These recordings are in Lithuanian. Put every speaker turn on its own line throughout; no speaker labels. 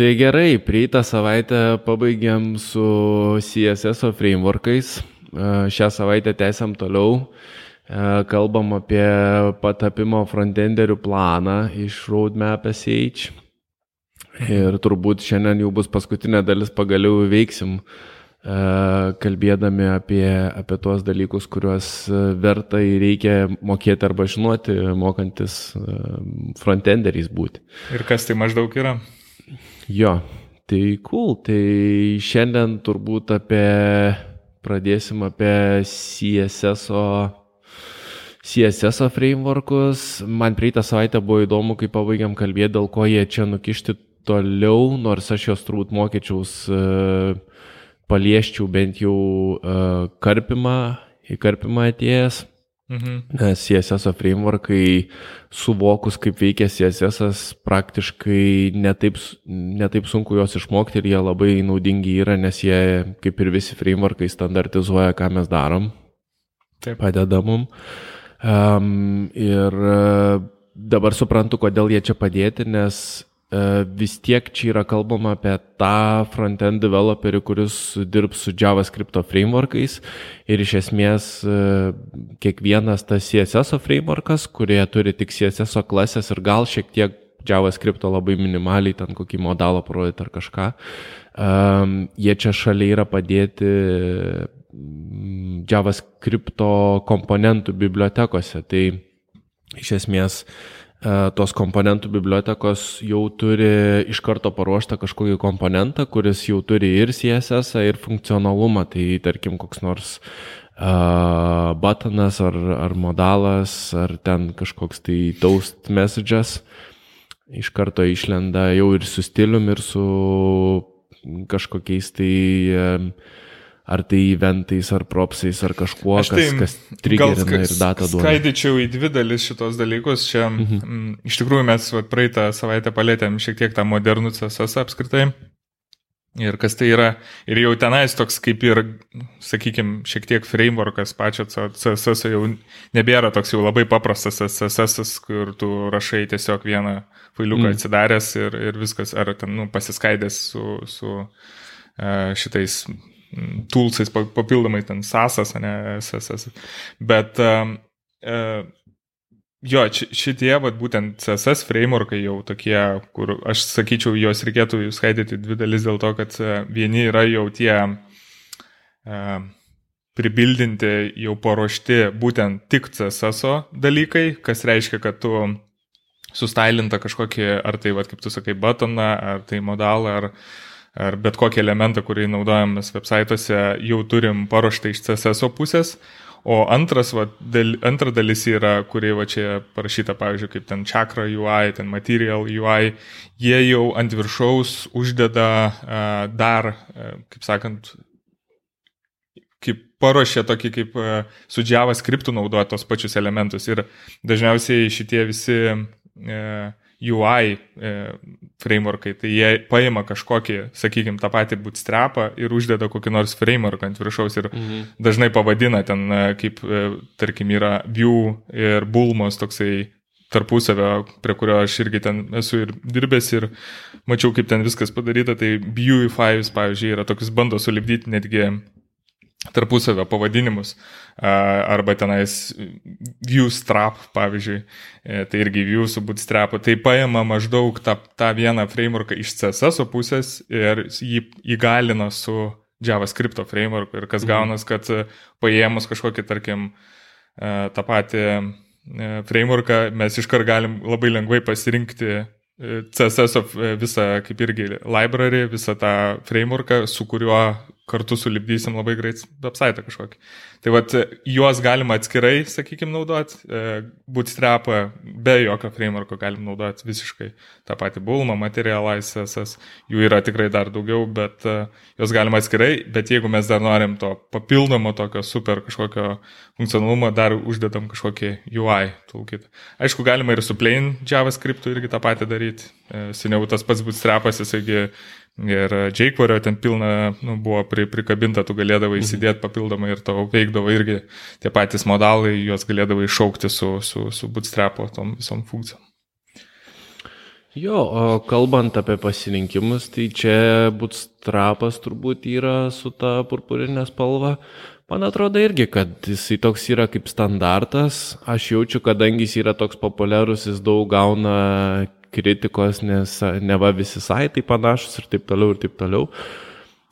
Tai gerai, prieitą savaitę pabaigėm su CSS frameworkais. Šią savaitę tęsiam toliau. Kalbam apie patapimo frontenderių planą iš Roadmap SH. Ir turbūt šiandien jau bus paskutinė dalis, pagaliau veiksim, kalbėdami apie, apie tuos dalykus, kuriuos verta ir reikia mokėti arba žinoti, mokantis frontenderiais būti.
Ir kas tai maždaug yra?
Jo, tai cool. Tai šiandien turbūt apie, pradėsim apie CSS, CSS frameworkus. Man prieitą savaitę buvo įdomu, kai pabaigiam kalbėti, dėl ko jie čia nukišti toliau, nors aš juos turbūt mokyčiaus palieščiau bent jau į karpimą atėjęs. Mhm. Nes CSS frameworkai suvokus, kaip veikia CSS, praktiškai netaip, netaip sunku juos išmokti ir jie labai naudingi yra, nes jie, kaip ir visi frameworkai, standartizuoja, ką mes darom. Taip. Padeda mum. Um, ir dabar suprantu, kodėl jie čia padėti, nes E, vis tiek čia yra kalbama apie tą frontend developerį, kuris dirbs su JavaScript frameworkais ir iš esmės e, kiekvienas tas CSS frameworkas, kurie turi tik CSS klasės ir gal šiek tiek JavaScript labai minimaliai, ten kokį modalą parodyti ar kažką, jie čia šalia yra padėti mm, JavaScript komponentų bibliotekose. Tai iš esmės uh, E, tos komponentų bibliotekos jau turi iš karto paruoštą kažkokį komponentą, kuris jau turi ir CSS, ir funkcionalumą. Tai tarkim koks nors uh, buttonas ar, ar modalas, ar ten kažkoks tai toast messages iš karto išlenda jau ir su stilium, ir su kažkokiais tai uh, ar tai eventais, ar propsais, ar kažkuo, Aš tai, kas, kas triggerina ir datą duoda.
Skaidyčiau į dvi dalis šitos dalykus. Čia mhm. m, iš tikrųjų mes va, praeitą savaitę palėtėm šiek tiek tą modernų CSS apskritai. Ir kas tai yra, ir jau tenais toks kaip ir, sakykime, šiek tiek frameworkas pačio CSS jau nebėra toks jau labai paprastas CSS, kur tu rašai tiesiog vieną failiuką mm. atsidaręs ir, ir viskas, ar ten nu, pasiskaidęs su, su uh, šitais toolsais papildomai ten sasas, ne SSS. Bet uh, uh, jo, šitie, vat, būtent CSS frameworkai jau tokie, kur aš sakyčiau, juos reikėtų skaidyti dvi dalis dėl to, kad uh, vieni yra jau tie uh, pribildinti, jau paruošti būtent tik CSS dalykai, kas reiškia, kad tu sustailintą kažkokį, ar tai, vat, kaip tu sakai, batoną, ar tai modalą, ar ar bet kokį elementą, kurį naudojamės websaituose, jau turim paruoštą iš CSS pusės. O antras, va, dal, antra dalis yra, kuri va čia parašyta, pavyzdžiui, kaip ten chakra UI, ten material UI, jie jau ant viršaus uždeda uh, dar, uh, kaip sakant, kaip paruošė tokį kaip uh, su JavaScript naudoja tos pačius elementus. Ir dažniausiai šitie visi uh, UI e, frameworkai, tai jie paima kažkokį, sakykime, tą patį bootstrapą ir uždeda kokį nors framework ant viršaus ir mhm. dažnai pavadina ten, e, kaip, e, tarkim, yra view ir bulmos toksai tarpusavio, prie kurio aš irgi ten esu ir dirbęs ir mačiau, kaip ten viskas padaryta, tai Vue5, pavyzdžiui, yra tokius bando sulibdyti netgi tarpusavio pavadinimus arba tenais Viewstrap, pavyzdžiui, e, tai irgi View su Bootstrapu, tai paima maždaug tą, tą vieną frameworką iš CSS pusės ir jį įgalina su JavaScript framework ir kas mhm. gaunas, kad paėmus kažkokį, tarkim, e, tą patį e, frameworką mes iškart galim labai lengvai pasirinkti CSS visą, kaip irgi library, visą tą frameworką, su kuriuo kartu sulibdysim labai greit website kažkokį. Tai vad, juos galima atskirai, sakykime, naudoti, e, bootstrapą be jokio frameworko galim naudoti visiškai tą patį bulmą, materializacijas, jų yra tikrai dar daugiau, bet e, juos galima atskirai, bet jeigu mes dar norim to papildomo tokio super kažkokio funkcionalumo, dar uždedam kažkokį UI toolkit. Aišku, galima ir su plain JavaScript irgi tą patį daryti. E, seniau tas pats bootstrapas, jisai Ir jQuery ten pilna nu, buvo pri, prikabinta, tu galėdavai mhm. įsidėti papildomai ir tavo veikdavo irgi tie patys modalai, juos galėdavai iššaukti su, su, su bootstrapo tom visom funkcijom.
Jo, o kalbant apie pasirinkimus, tai čia bootstrapas turbūt yra su ta purpurinė spalva. Man atrodo irgi, kad jisai toks yra kaip standartas. Aš jaučiu, kadangi jis yra toks populiarus, jis daug gauna kritikos, nes ne va visi saitai panašus ir taip toliau ir taip toliau.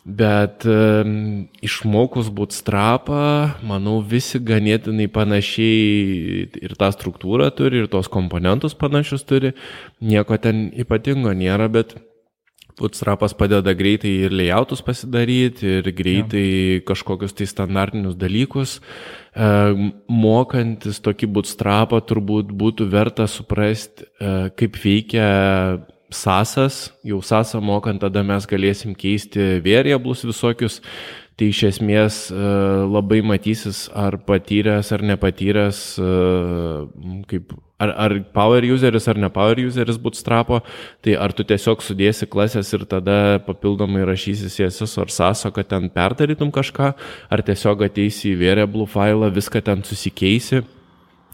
Bet um, išmokus bootstrapą, manau, visi ganėtinai panašiai ir tą struktūrą turi, ir tos komponentus panašius turi. Nieko ten ypatingo nėra, bet bootstrapas padeda greitai ir layoutus pasidaryti, ir greitai ja. kažkokius tai standartinius dalykus. E, mokantis tokį bootstrapą turbūt būtų verta suprasti, e, kaip veikia sasas, jau sasą mokant, tada mes galėsim keisti variablus visokius. Tai iš esmės e, labai matysis, ar patyręs ar nepatyręs, kaip, ar, ar power useris ar ne power useris bootstrapo, tai ar tu tiesiog sudėsi klasės ir tada papildomai rašysi CSS ar saso, kad ten perdarytum kažką, ar tiesiog ateisi į variable failą, viską ten susikeisi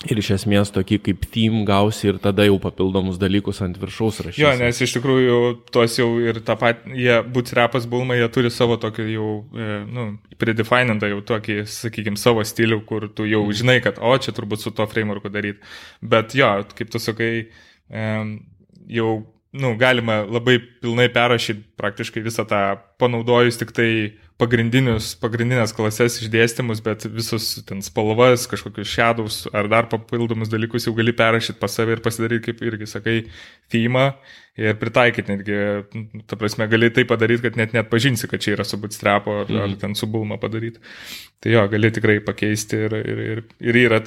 Ir iš esmės tokį kaip theme gausi ir tada jau papildomus dalykus ant viršaus rašyti.
Jo, nes iš tikrųjų tuos jau ir tą patį, jie bootstrapas bulma, jie turi savo tokį jau, e, nu, predefinintą jau tokį, sakykime, savo stilių, kur tu jau mhm. žinai, kad, o, čia turbūt su to frameworku daryti. Bet jo, kaip tu sakai, jau, nu, galima labai pilnai perrašyti praktiškai visą tą, panaudojus tik tai pagrindinės klases išdėstymus, bet visus ten spalvas, kažkokius shadows ar dar papildomus dalykus jau gali perrašyti pas save ir pasidaryti, kaip irgi sakai, themą ir pritaikyti netgi, ta prasme, gali tai padaryti, kad net net pažinsi, kad čia yra su bootstrapo ar, mm. ar mhm. ten su bulma padaryti. Tai jo, gali tikrai pakeisti ir, ir, ir, ir yra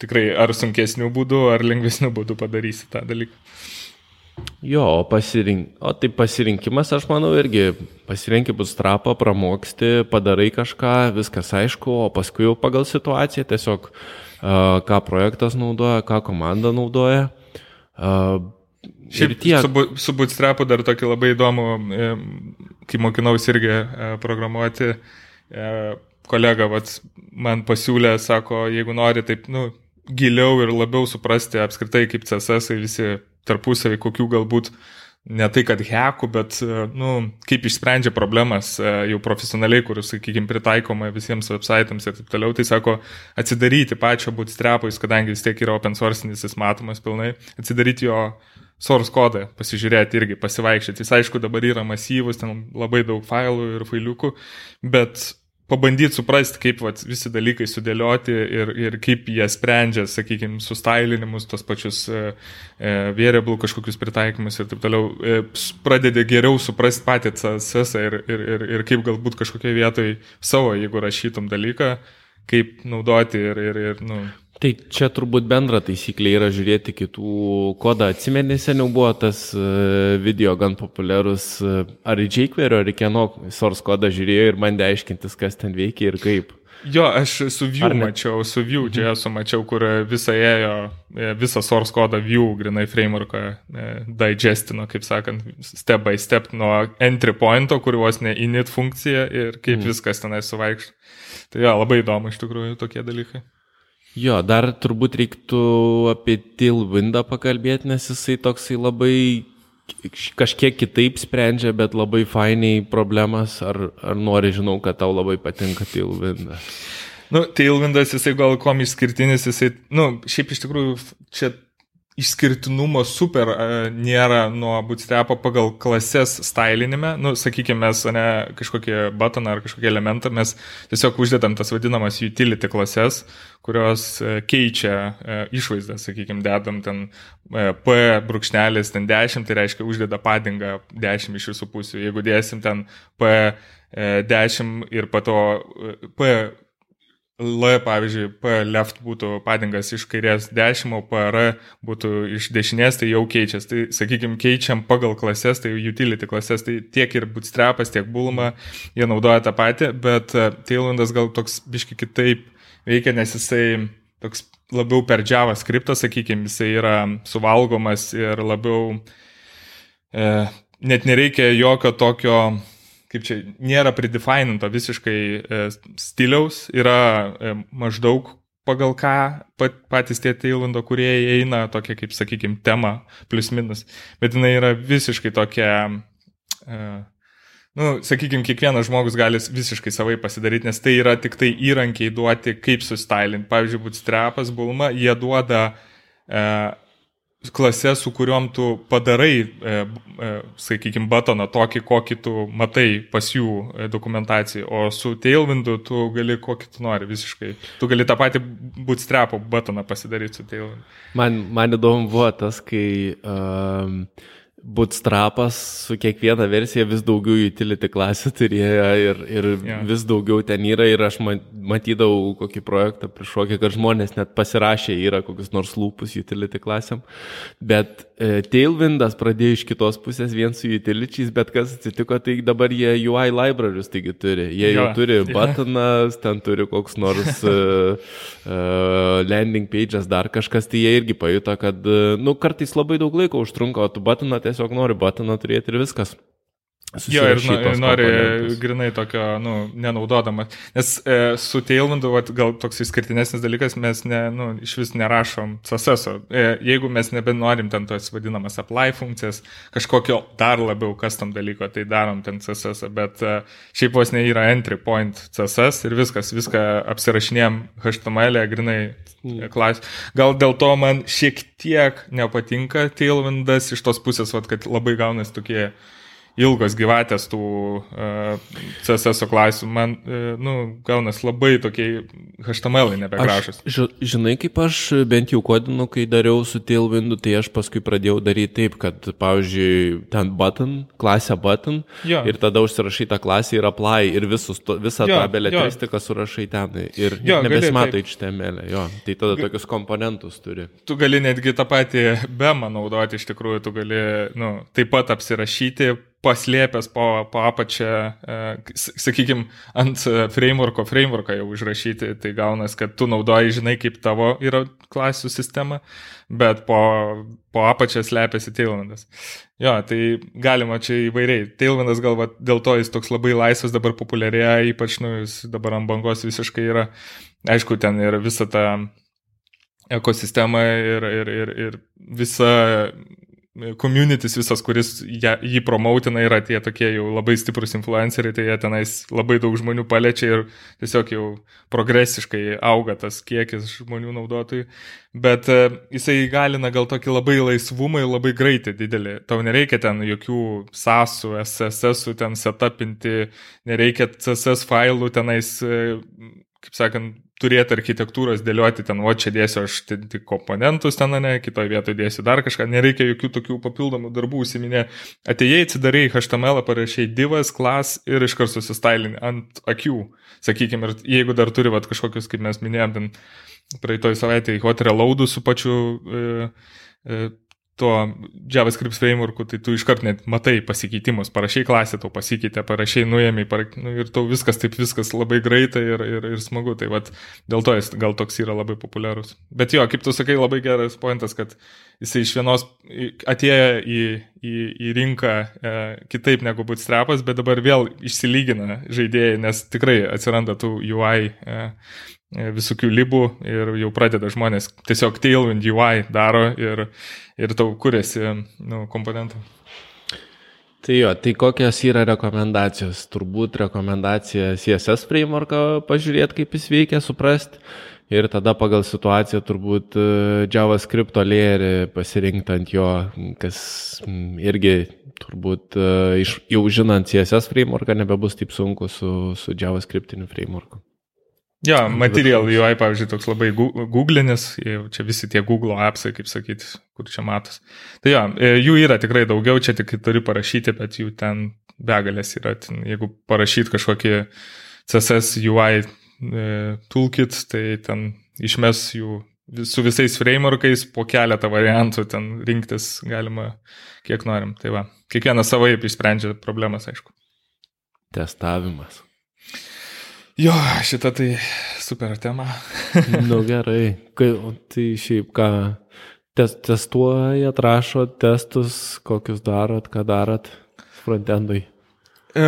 tikrai ar sunkesnių būdų, ar lengvesnių būdų padarysi tą dalyką.
Jo, o, pasirink, o tai pasirinkimas, aš manau, irgi pasirinki bus trapą, pramoksti, padarai kažką, viskas aišku, o paskui jau pagal situaciją tiesiog ką projektas naudoja, ką komanda naudoja.
Šiaip tie... su, su bootstrapu dar tokį labai įdomų, e, kai mokinausi irgi e, programuoti, e, kolega vat, man pasiūlė, sako, jeigu nori taip, nu, giliau ir labiau suprasti apskritai, kaip CSS visi tarpusavį, kokių galbūt ne tai, kad hekų, bet, nu, kaip išsprendžia problemas e, jau profesionaliai, kur, sakykime, pritaikoma visiems websitams ir taip toliau, tai sako, atsidaryti pačio bootstrapais, kadangi vis tiek yra open source, jis matomas pilnai, atsidaryti jo source kodą, pasižiūrėti irgi, pasivaikščioti. Jis aišku dabar yra masyvus, ten labai daug failų ir failiukų, bet pabandyti suprasti, kaip vat, visi dalykai sudėlioti ir, ir kaip jie sprendžia, sakykime, sustailinimus, tos pačius e, e, variable kažkokius pritaikymus ir taip toliau, e, pradedi geriau suprasti patį CSS ir, ir, ir, ir kaip galbūt kažkokioje vietoje savo, jeigu rašytum dalyką, kaip naudoti ir, ir, ir nu,
Tai čia turbūt bendra taisyklė yra žiūrėti kitų kodą. Atsimeni, seniau buvo tas e, video gan populiarus, e, ar jQuery, ar kieno source kodą žiūrėjo ir bandė aiškintis, kas ten veikia ir kaip.
Jo, aš su Vue mačiau, su Vue mhm. čia esu mačiau, kur visą ėjo, e, visą source kodą Vue, grinai frameworką digestino, kaip sakant, step by step nuo entry pointo, kur vos ne init funkcija ir kaip mm. viskas tenai suvaikštų. Tai jo, labai įdomu iš tikrųjų tokie dalykai.
Jo, dar turbūt reiktų apie Tilvindą pakalbėti, nes jisai toksai labai kažkiek kitaip sprendžia, bet labai fainiai problemas. Ar, ar nori, žinau, kad tau labai patinka Tilvindas?
Nu, Tailwindas, jisai gal kom išskirtinis, jisai, nu, šiaip iš tikrųjų čia išskirtinumo super e, nėra nuo bootstrapo pagal klases stylinime. Nu, sakykime, mes ne kažkokį buttoną ar kažkokį elementą, mes tiesiog uždedam tas vadinamas utility klases, kurios e, keičia e, išvaizdą, sakykime, dedam ten P brūkšnelis ten 10, tai reiškia uždeda padingą 10 iš visų pusių. Jeigu dėsim ten P 10 ir po to P L, pavyzdžiui, P left būtų padingas iš kairės 10, o PR būtų iš dešinės, tai jau keičiasi. Tai, sakykime, keičiam pagal klases, tai utility klases, tai tiek ir bootstrapas, tiek bulma, jie naudoja tą patį, bet e, Tailwindas gal toks biški kitaip veikia, nes jisai toks labiau per JavaScript, sakykime, jisai yra suvalgomas ir labiau e, net nereikia jokio tokio kaip čia, nėra predefininto visiškai e, stiliaus, yra e, maždaug pagal ką pat, patys tie Tailando kurieji eina, tokia kaip, sakykime, tema, plus minus, bet jinai yra visiškai tokia, uh, nu, sakykime, kiekvienas žmogus gali visiškai savai pasidaryti, nes tai yra tik tai įrankiai duoti, kaip sustylinti. Pavyzdžiui, Bootstrapas, Bulma, jie duoda uh, klases, su kuriuom tu padarai, e, e, sakykime, batoną tokį, kokį tu matai pas jų e, dokumentaciją, o su Tailwindu tu gali kokį tu nori visiškai. Tu gali tą patį bootstrapo batoną pasidaryti su Tailwindu.
Man, man įdomu buvo tas, kai um, Bootstrapas su kiekviena versija vis daugiau utility klasę turėjo ir, ir yeah. vis daugiau ten yra ir aš matydavau kokį projektą prišokį, kad žmonės net pasirašė yra kokius nors lūpus utility klasėm, bet Tailwindas pradėjo iš kitos pusės vien su utilities, bet kas atsitiko, tai dabar jie UI libraries taigi turi, jie jau yeah. turi buttonas, yeah. ten turi koks nors uh, uh, landing pages, dar kažkas, tai jie irgi pajuto, kad, uh, nu, kartais labai daug laiko užtrunka, o tu buttoną tiesiog nori batoną turėti ir viskas.
Jo, ir nori grinai tokio, nu, nenaudodamas. Nes e, su Tailwindu, vat, gal toks išskirtinesnis dalykas, mes ne, nu, iš vis nerašom CSS. E, jeigu mes nebenorim ten tos vadinamas apply funkcijas, kažkokio dar labiau custom dalyko, tai darom ten CSS, bet e, šiaip vos ne yra entry point CSS ir viskas, viską apsirašinėjom HTML, e, grinai mm. klasė. Gal dėl to man šiek tiek nepatinka Tailwindas iš tos pusės, vat, kad labai gaunasi tokie ilgos gyvatės tų uh, e, CSS klasių, man, uh, nu, gaunas labai tokie HTML nebegražus.
Ž, žinai, kaip aš bent jau kodinu, kai dariau su Tailwindu, tai aš paskui pradėjau daryti taip, kad, pavyzdžiui, ten button, klasę button, jo. ir tada užsirašai tą klasę ir apply, ir visus, to, visą jo, tą beletristiką surašai ten, ir jo, nebesimato HTML, jo, tai tada Ga tokius komponentus turi.
Tu gali netgi tą patį BEMą naudoti, iš tikrųjų, tu gali, nu, taip pat apsirašyti, paslėpęs po, po apačią, e, sakykime, ant frameworko frameworką jau užrašyti, tai gaunas, kad tu naudoji, žinai, kaip tavo yra klasių sistema, bet po, po apačią slepiasi Tailwindas. Jo, tai galima čia įvairiai. Tailwindas galva dėl to jis toks labai laisvas dabar populiarėja, ypač, nu, jis dabar ant bangos visiškai yra. Aišku, ten yra visa ta ekosistema ir, ir, ir, ir visa communities visas, kuris ją, jį promautina, yra tie tokie jau labai stiprus influenceriai, tai jie tenais labai daug žmonių paliečia ir tiesiog jau progresiškai auga tas kiekis žmonių naudotojų. Bet uh, jisai įgalina gal tokį labai laisvumą ir labai greitį didelį. Tau nereikia ten jokių sasų, SSS, ten setupinti, nereikia CSS failų tenais, uh, kaip sakant, turėti architektūros dėlioti ten, o čia dėsiu aš tik komponentus ten, ne, kitoje vietoje dėsiu dar kažką, nereikia jokių tokių papildomų darbų užsiminė. Atėjai, atsidarai HTML, parašiai divas, klas ir iš karto susistailinį ant akių, sakykime, ir jeigu dar turi vat, kažkokius, kaip mes minėjom, ten praeitoj savaitėje hot reloadų su pačiu e, e, tuo JavaScript frameworku, tai tu iškart net matai pasikeitimus, parašiai klasę, tau pasikeitė, parašiai nuėmė para, nu, ir tau viskas taip viskas labai greitai ir, ir, ir smagu, tai vat, dėl to jis gal toks yra labai populiarus. Bet jo, kaip tu sakai, labai geras pointas, kad jisai iš vienos atėjo į, į, į rinką e, kitaip negu bootstrapas, bet dabar vėl išsilygina žaidėjai, nes tikrai atsiranda tų UI E, visokių libų ir jau pradeda žmonės tiesiog tailwind UI daro ir, ir tau kuriasi nu, komponentų.
Tai jo, tai kokios yra rekomendacijos? Turbūt rekomendacija CSS frameworką pažiūrėti, kaip jis veikia, suprasti. Ir tada pagal situaciją turbūt e, JavaScript layerį pasirinkti ant jo, kas irgi turbūt e, jau žinant CSS frameworką nebebus taip sunku su, su JavaScriptiniu frameworku.
Jo, Material UI, pavyzdžiui, toks labai googlinis, čia visi tie Google appsai, kaip sakyti, kur čia matos. Tai jo, e, jų yra tikrai daugiau, čia tik turi parašyti, bet jų ten begalės yra. Ten, jeigu parašyt kažkokį CSS UI e, toolkit, tai ten išmes jų su visais frameworkais po keletą variantų ten rinktis galima kiek norim. Tai va, kiekvienas savaip išsprendžia problemas, aišku.
Testavimas.
Jo, šitą tai super tema.
nu gerai, Kai, tai šiaip ką, tes, testuojat, rašot testus, kokius darot, ką darot frontendui?
E,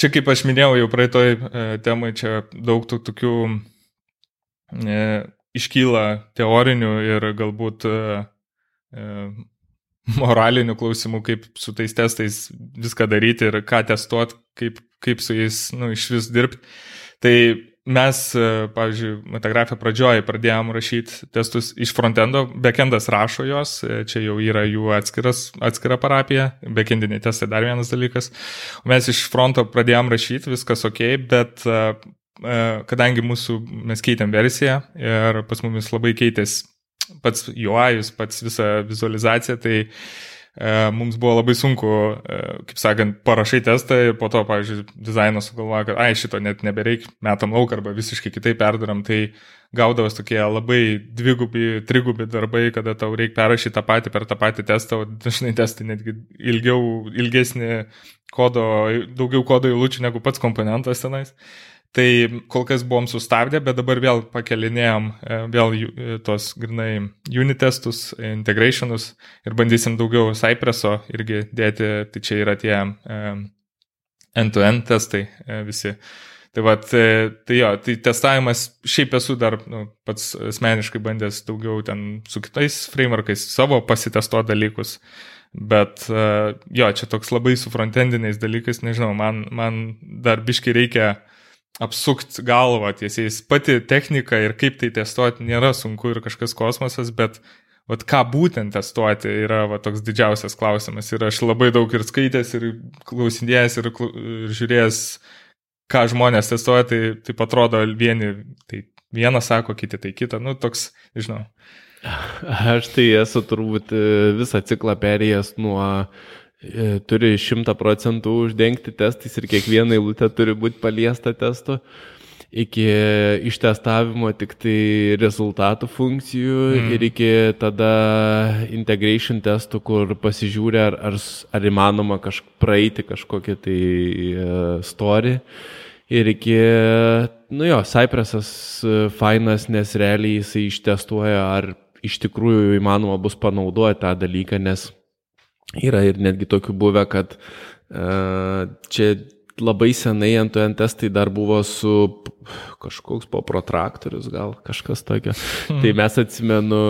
čia kaip aš minėjau jau praeitoj e, temai, čia daug tų tokių e, iškyla teorinių ir galbūt uh, moralinių klausimų, kaip su tais testais viską daryti ir ką testuoti, kaip, kaip su jais nu, iš vis dirbti. Tai mes, e, pavyzdžiui, metagrafiją pradžioje pradėjom rašyti testus iš frontendo, backendas rašo jos, e, čia jau yra jų atskiras, atskira parapija, backendiniai testai dar vienas dalykas. Mes iš fronto pradėjom rašyti, viskas ok, bet e, kadangi mūsų, mes keitėm versiją ir pas mumis labai keitėsi pats UI, pats visą vizualizaciją, tai e, mums buvo labai sunku, e, kaip sakant, parašai testą ir po to, pavyzdžiui, dizainas sugalvoja, kad, ai, šito net nebereik, metam lauk arba visiškai kitaip perdaram, tai gaudavas tokie labai dvigubi, trigubi darbai, kada tau reikia perrašyti tą patį per tą patį testą, o dažnai testai netgi ilgiau, ilgesnį kodo, daugiau kodo eilučių negu pats komponentas tenais. Tai kol kas buvom sustabdę, bet dabar vėl pakelinėjom e, vėl e, tos grinai unit testus, integrationus ir bandysim daugiau Cypresso irgi dėti, tai čia yra tie e, end-to-end -end testai visi. Tai, va, tai jo, tai testavimas, šiaip esu dar nu, pats asmeniškai bandęs daugiau ten su kitais frameworkais savo pasitestuoti dalykus, bet jo, čia toks labai su frontendiniais dalykais, nežinau, man, man dar biški reikia uh, apsukt galvą tiesiais. Pati technika ir kaip tai testuoti nėra sunku ir kažkas kosmosas, bet vat, ką būtent testuoti yra vat, toks didžiausias klausimas. Ir aš labai daug ir skaitęs, ir klausinėjęs, ir, ir žiūrėjęs, ką žmonės testuoja, tai, tai atrodo vieni, tai vieną sako, kiti tai kitą, nu toks, žinau.
Aš tai esu turbūt visą ciklą perėjęs nuo E, turi 100 procentų uždengti testais ir kiekviena eilutė turi būti paliesta testu. Iki ištestavimo tik tai rezultatų funkcijų mm. ir iki tada integration testų, kur pasižiūri, ar, ar, ar įmanoma kažk, praeiti kažkokią tai uh, story. Ir iki, nu jo, Cypressas uh, fainas, nes realiai jisai ištestuoja, ar iš tikrųjų įmanoma bus panaudoti tą dalyką, nes Yra ir netgi tokių buvę, kad uh, čia labai senai ant testai dar buvo su kažkoks po protraktorius, gal kažkas tokio. Hmm. Tai mes atsimenu,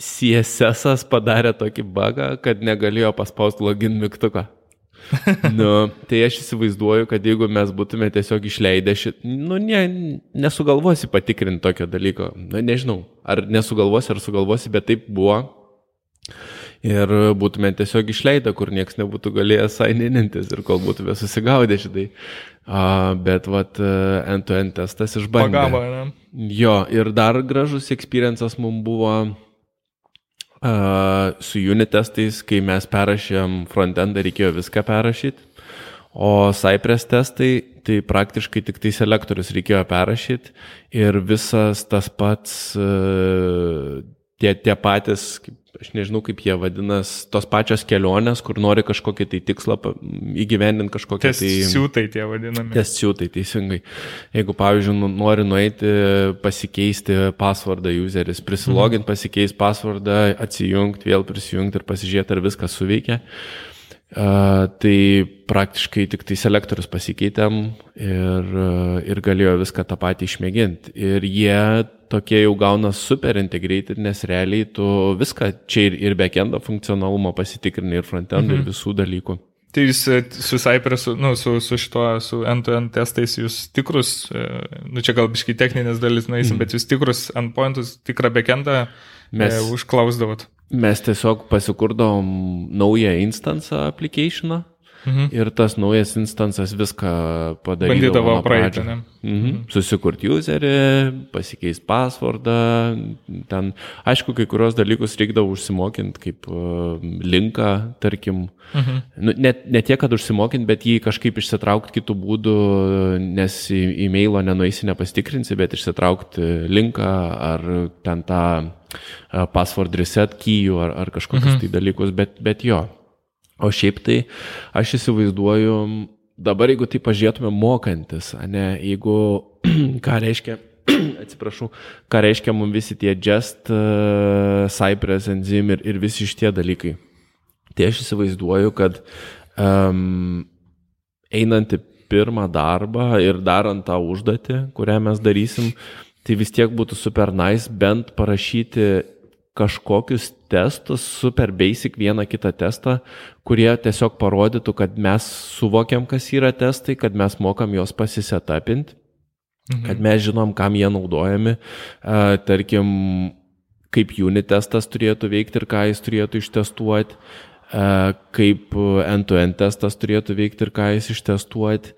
CSS padarė tokį bugą, kad negalėjo paspausti login mygtuką. nu, tai aš įsivaizduoju, kad jeigu mes būtume tiesiog išleidę šitą, nu, ne, nesugalvosi patikrinti tokio dalyko. Na, nu, nežinau, ar nesugalvosi, ar sugalvosi, bet taip buvo ir būtume tiesiog išleidę, kur niekas nebūtų galėjęs sainintis ir kol būtume susigaudę šitai. Uh, bet vat end-to-end -end testas išbandė.
Pagavo, ne?
Jo, ir dar gražus experiences mums buvo uh, su unit testais, kai mes perrašėm frontendą, reikėjo viską perrašyti. O Cypress testai, tai praktiškai tik tai selektorius reikėjo perrašyti ir visas tas pats, tie, tie patys, kaip aš nežinau kaip jie vadinas, tos pačios kelionės, kur nori kažkokį tai tikslą įgyvendinti kažkokią
tai... Siūtai tie vadinami.
Tesiūtai, teisingai. Jeigu, pavyzdžiui, nu, nori nueiti pasikeisti pasvardą useris, prisiloginti, mhm. pasikeisti pasvardą, atsijungti, vėl prisijungti ir pasižiūrėti, ar viskas suveikia. Uh, tai praktiškai tik tai selektorius pasikeitėm ir, ir galėjo viską tą patį išmėginti. Ir jie tokie jau gauna super integrated, nes realiai tu viską čia ir, ir backendo funkcionalumą pasitikrini, ir frontend, mhm. ir visų dalykų.
Tai jūs e, su Cypressu, nu, su, su šituo, su end-to-end -end testais, jūs tikrus, e, nu čia gal biškai techninės dalis nueisim, mm. bet jūs tikrus endpointus, tikrą backendą mes, e, užklausdavot.
Mes tiesiog pasikurdavom naują instansą applicationą Mhm. Ir tas naujas instansas viską padarydavo.
Bandydavo praeitį.
Mhm. Mhm. Susikurti userį, pasikeisti pasvardą. Ten, aišku, kai kurios dalykus reikdavo užsimokinti, kaip uh, linką, tarkim. Mhm. Nu, net ne tiek, kad užsimokinti, bet jį kažkaip išsitraukti kitų būdų, nes į e-mailo nenueisi, nepastikrinsi, bet išsitraukti linką ar ten tą password reset keyų ar, ar kažkokius mhm. tai dalykus, bet, bet jo. O šiaip tai aš įsivaizduoju, dabar jeigu tai pažiūrėtume mokantis, ne, jeigu ką reiškia, atsiprašau, ką reiškia mums visi tie just, uh, Cypress, Enzym ir, ir visi šitie dalykai. Tai aš įsivaizduoju, kad um, einant į pirmą darbą ir darant tą užduotį, kurią mes darysim, tai vis tiek būtų super nice bent parašyti kažkokius testus, super basic vieną kitą testą, kurie tiesiog parodytų, kad mes suvokiam, kas yra testai, kad mes mokam juos pasisetapinti, mhm. kad mes žinom, kam jie naudojami. Tarkim, kaip unit testas turėtų veikti ir ką jis turėtų ištestuoti, kaip end-to-end testas turėtų veikti ir ką jis ištestuoti.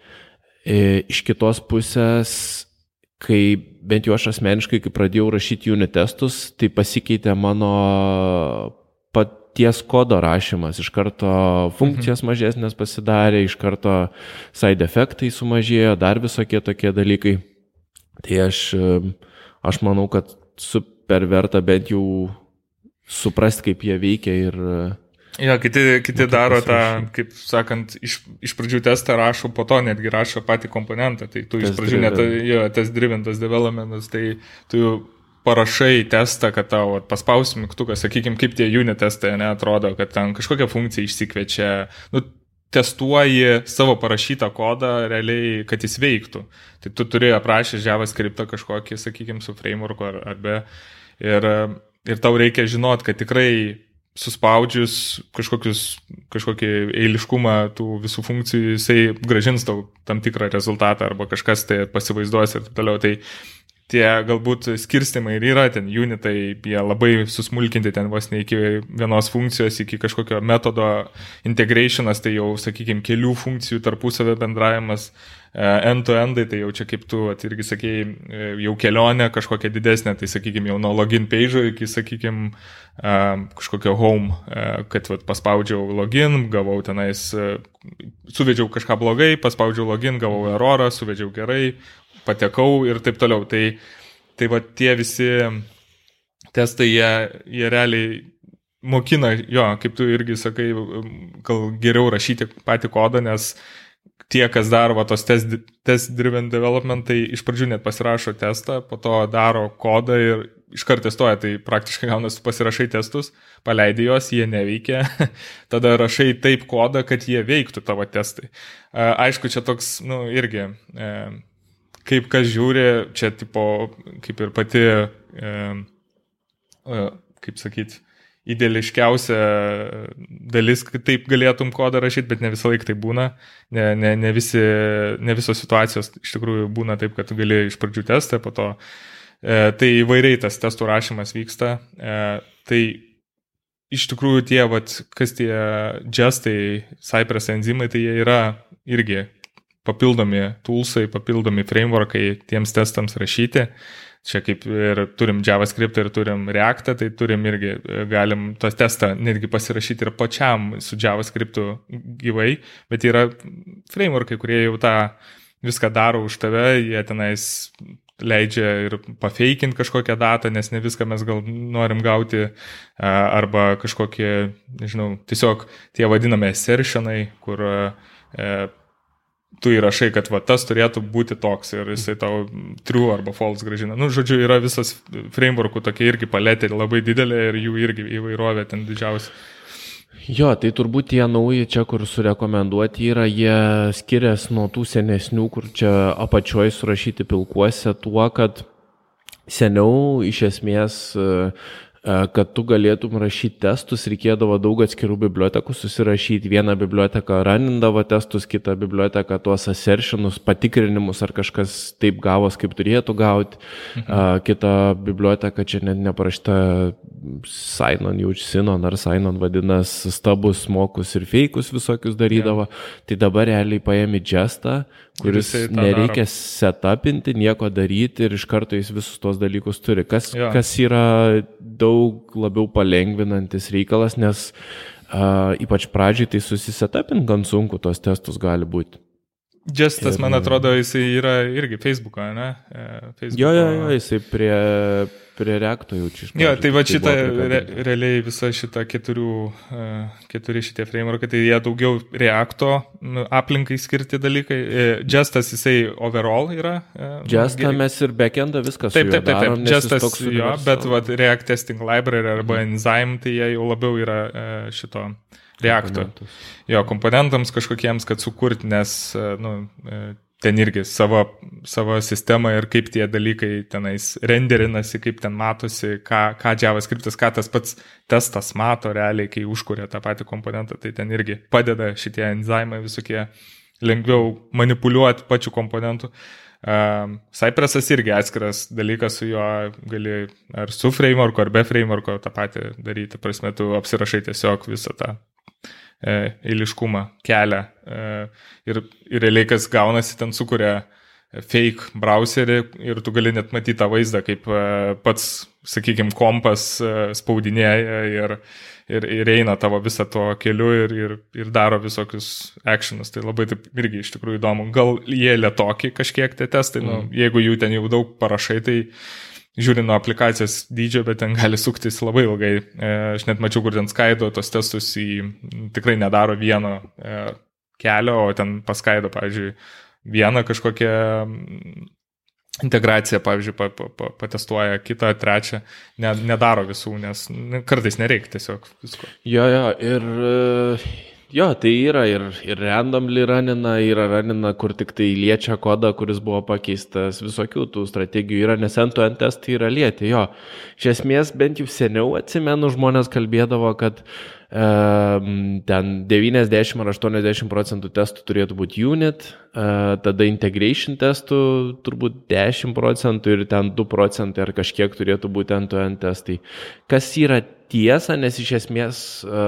Iš kitos pusės, kai bent jau aš asmeniškai, kai pradėjau rašyti unit testus, tai pasikeitė mano paties kodo rašymas. Iš karto funkcijos mhm. mažesnės pasidarė, iš karto side efektai sumažėjo, dar visokie tokie dalykai. Tai aš, aš manau, kad super verta bent jau suprasti, kaip jie veikia ir
Jo, kiti, kiti daro tą, kaip sakant, iš, iš pradžių testą rašo, po to netgi rašo patį komponentą. Tai tu test iš pradžių net, jo, test driventas developmentas, tai tu parašai testą, kad tau paspausi mygtuką, sakykime, kaip tie unit testai neatrodo, kad ten kažkokią funkciją išsikviečia. Nu, testuoji savo parašytą kodą realiai, kad jis veiktų. Tai tu turi aprašęs JavaScript kažkokį, sakykime, su frameworku ar, ar be. Ir, ir tau reikia žinot, kad tikrai suspaudžius kažkokius, kažkokį eiliškumą tų visų funkcijų, jisai gražins tau tam tikrą rezultatą arba kažkas tai pasivaizduos ir taip toliau. Tai tie galbūt skirstimai ir yra ten unitai, jie labai susmulkinti ten vos ne iki vienos funkcijos, iki kažkokio metodo integrationas, tai jau, sakykime, kelių funkcijų tarpusavio bendravimas, e, end-to-endai, tai jau čia kaip tu at, irgi sakėjai, e, jau kelionė kažkokia didesnė, tai sakykime, jau nuo login page iki, sakykime, kažkokio home, kad vat, paspaudžiau login, gavau tenais, suvedžiau kažką blogai, paspaudžiau login, gavau erorą, suvedžiau gerai, patekau ir taip toliau. Tai, tai va tie visi testai, jie, jie realiai mokina, jo, kaip tu irgi sakai, gal geriau rašyti patį kodą, nes tie, kas daro va, tos test, test driven development, tai iš pradžių net pasirašo testą, po to daro kodą ir iškart testuoja, tai praktiškai gaunasi pasirašai testus, paleidai juos, jie neveikia, tada rašai taip kodą, kad jie veiktų tavo testai. Aišku, čia toks, nu, irgi e, kaip kas žiūri, čia tipo, kaip ir pati, e, e, kaip sakyti, ideališkiausia dalis, taip galėtum kodą rašyti, bet ne visą laiką tai būna. Ne, ne, ne, visi, ne visos situacijos iš tikrųjų būna taip, kad tu gali iš pradžių testą, po to. E, tai įvairiai tas testų rašymas vyksta. E, tai iš tikrųjų tie, vat, kas tie gestai, Cypress enzimai, tai jie yra irgi papildomi toolsai, papildomi frameworkai tiems testams rašyti. Čia kaip ir turim JavaScript ir turim Reactą, tai turim irgi, galim tos testą netgi pasirašyti ir pačiam su JavaScriptu gyvai, bet yra frameworkai, kurie jau tą viską daro už tave, jie tenais leidžia ir pafeikinti kažkokią datą, nes ne viską mes gal norim gauti, arba kažkokie, nežinau, tiesiog tie vadinami assertionai, kur tu įrašai, kad va, tas turėtų būti toks ir jisai tau true arba false gražina. Nu, žodžiu, yra visas frameworkų tokia irgi paletė labai didelė ir jų irgi įvairovė ten didžiausia.
Jo, tai turbūt tie nauji čia, kur surekomenduoti yra, jie skiriasi nuo tų senesnių, kur čia apačioje surašyti pilkuose tuo, kad seniau iš esmės kad tu galėtum rašyti testus, reikėdavo daug atskirų bibliotekų susirašyti. Vieną biblioteką ranindavo testus, kitą biblioteką tuos assertionus, patikrinimus, ar kažkas taip gavos, kaip turėtų gauti. Mhm. Kita biblioteka, čia net neparašta Signon, jau Sinon ar Signon vadinasi, stabus, mokus ir feikus visokius darydavo. Ja. Tai dabar realiai paėmė gestą, kuris nereikia daro. setapinti, nieko daryti ir iš karto jis visus tos dalykus turi. Kas, ja. kas yra daug labiau palengvinantis reikalas, nes uh, ypač pradžiai tai susisetapinti gan sunku tos testus gali būti.
Justas, ir, man atrodo, jisai yra irgi Facebook'o, ne?
Facebook'o. Jo, jo, jo, jisai prie, prie reakto jau čia.
Jo, tai va tai šitą, re, realiai visa šita keturių, e, keturi šitie frameworkai, tai jie daugiau reakto nu, aplinkai skirti dalykai. E, Justas, jisai overall yra.
Justą mes ir backendą viskas.
Taip, taip, taip, taip. Justas, jo, bet va, React Testing Library arba mm. Enzyme, tai jie jau labiau yra šito Reakto. Jo, komponentams kažkokiems, kad sukurti, nes, e, nu, e, ten irgi savo, savo sistemą ir kaip tie dalykai tenais renderinasi, kaip ten matosi, ką, ką JavaScriptas, ką tas pats testas mato realiai, kai užkuria tą patį komponentą, tai ten irgi padeda šitie enzimai visokie lengviau manipuliuoti pačių komponentų. Um, Cypressas irgi atskiras dalykas, su juo gali ar su frameworku, ar be frameworku tą patį daryti. Prasme, tu apsirašai tiesiog visą tą eiliškumą, kelią. E, ir, ir realiai kas gaunasi, ten sukuria fake browserį ir tu gali net matyti tą vaizdą, kaip e, pats, sakykime, kompas e, spaudinėja ir, ir, ir eina tavo visą to keliu ir, ir, ir daro visokius actionus. Tai labai taip irgi iš tikrųjų įdomu. Gal jie lietoki kažkiek tie testai, nu, mm. nu, jeigu jų ten jau daug parašai, tai žiūri nuo aplikacijos dydžio, bet ten gali suktis labai ilgai. E, aš net mačiau, kur ten skaido tos testus į, tikrai nedaro vieno e, kelio, o ten paskaido, pavyzdžiui, vieną kažkokią integraciją, pavyzdžiui, pa, pa, pa, patestuoja kitą, trečią, ne, nedaro visų, nes kartais nereikia tiesiog visko.
Jo, jo, ir Jo, tai yra ir, ir randomly ranina, yra ranina, kur tik tai liečia kodą, kuris buvo pakeistas, visokių tų strategijų yra, nes end-to-end testai yra lieti, jo. Iš esmės, bent jau seniau atsimenu, žmonės kalbėdavo, kad ten 90 ar 80 procentų testų turėtų būti unit, e, tada integration testų turbūt 10 procentų ir ten 2 procentai ar kažkiek turėtų būti end-to-end testai. Kas yra tiesa, nes iš esmės e,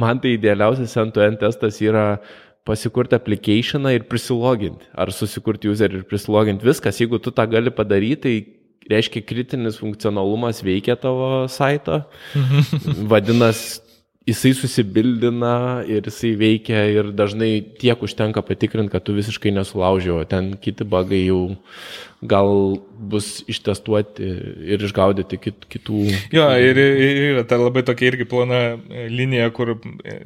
man tai idealiausias end-to-end testas yra pasikurti applicationą ir prisiloginti, ar susikurti user ir prisiloginti viskas. Jeigu tu tą gali padaryti, tai reiškia kritinis funkcionalumas veikia tavo saito. Vadinasi, jisai susibildina ir jisai veikia ir dažnai tiek užtenka patikrinti, kad tu visiškai nesulaužiau, o ten kiti bagai jau gal bus ištestuoti ir išgaudyti kit, kitų.
Jo, ir yra ta labai tokia irgi plona linija, kur,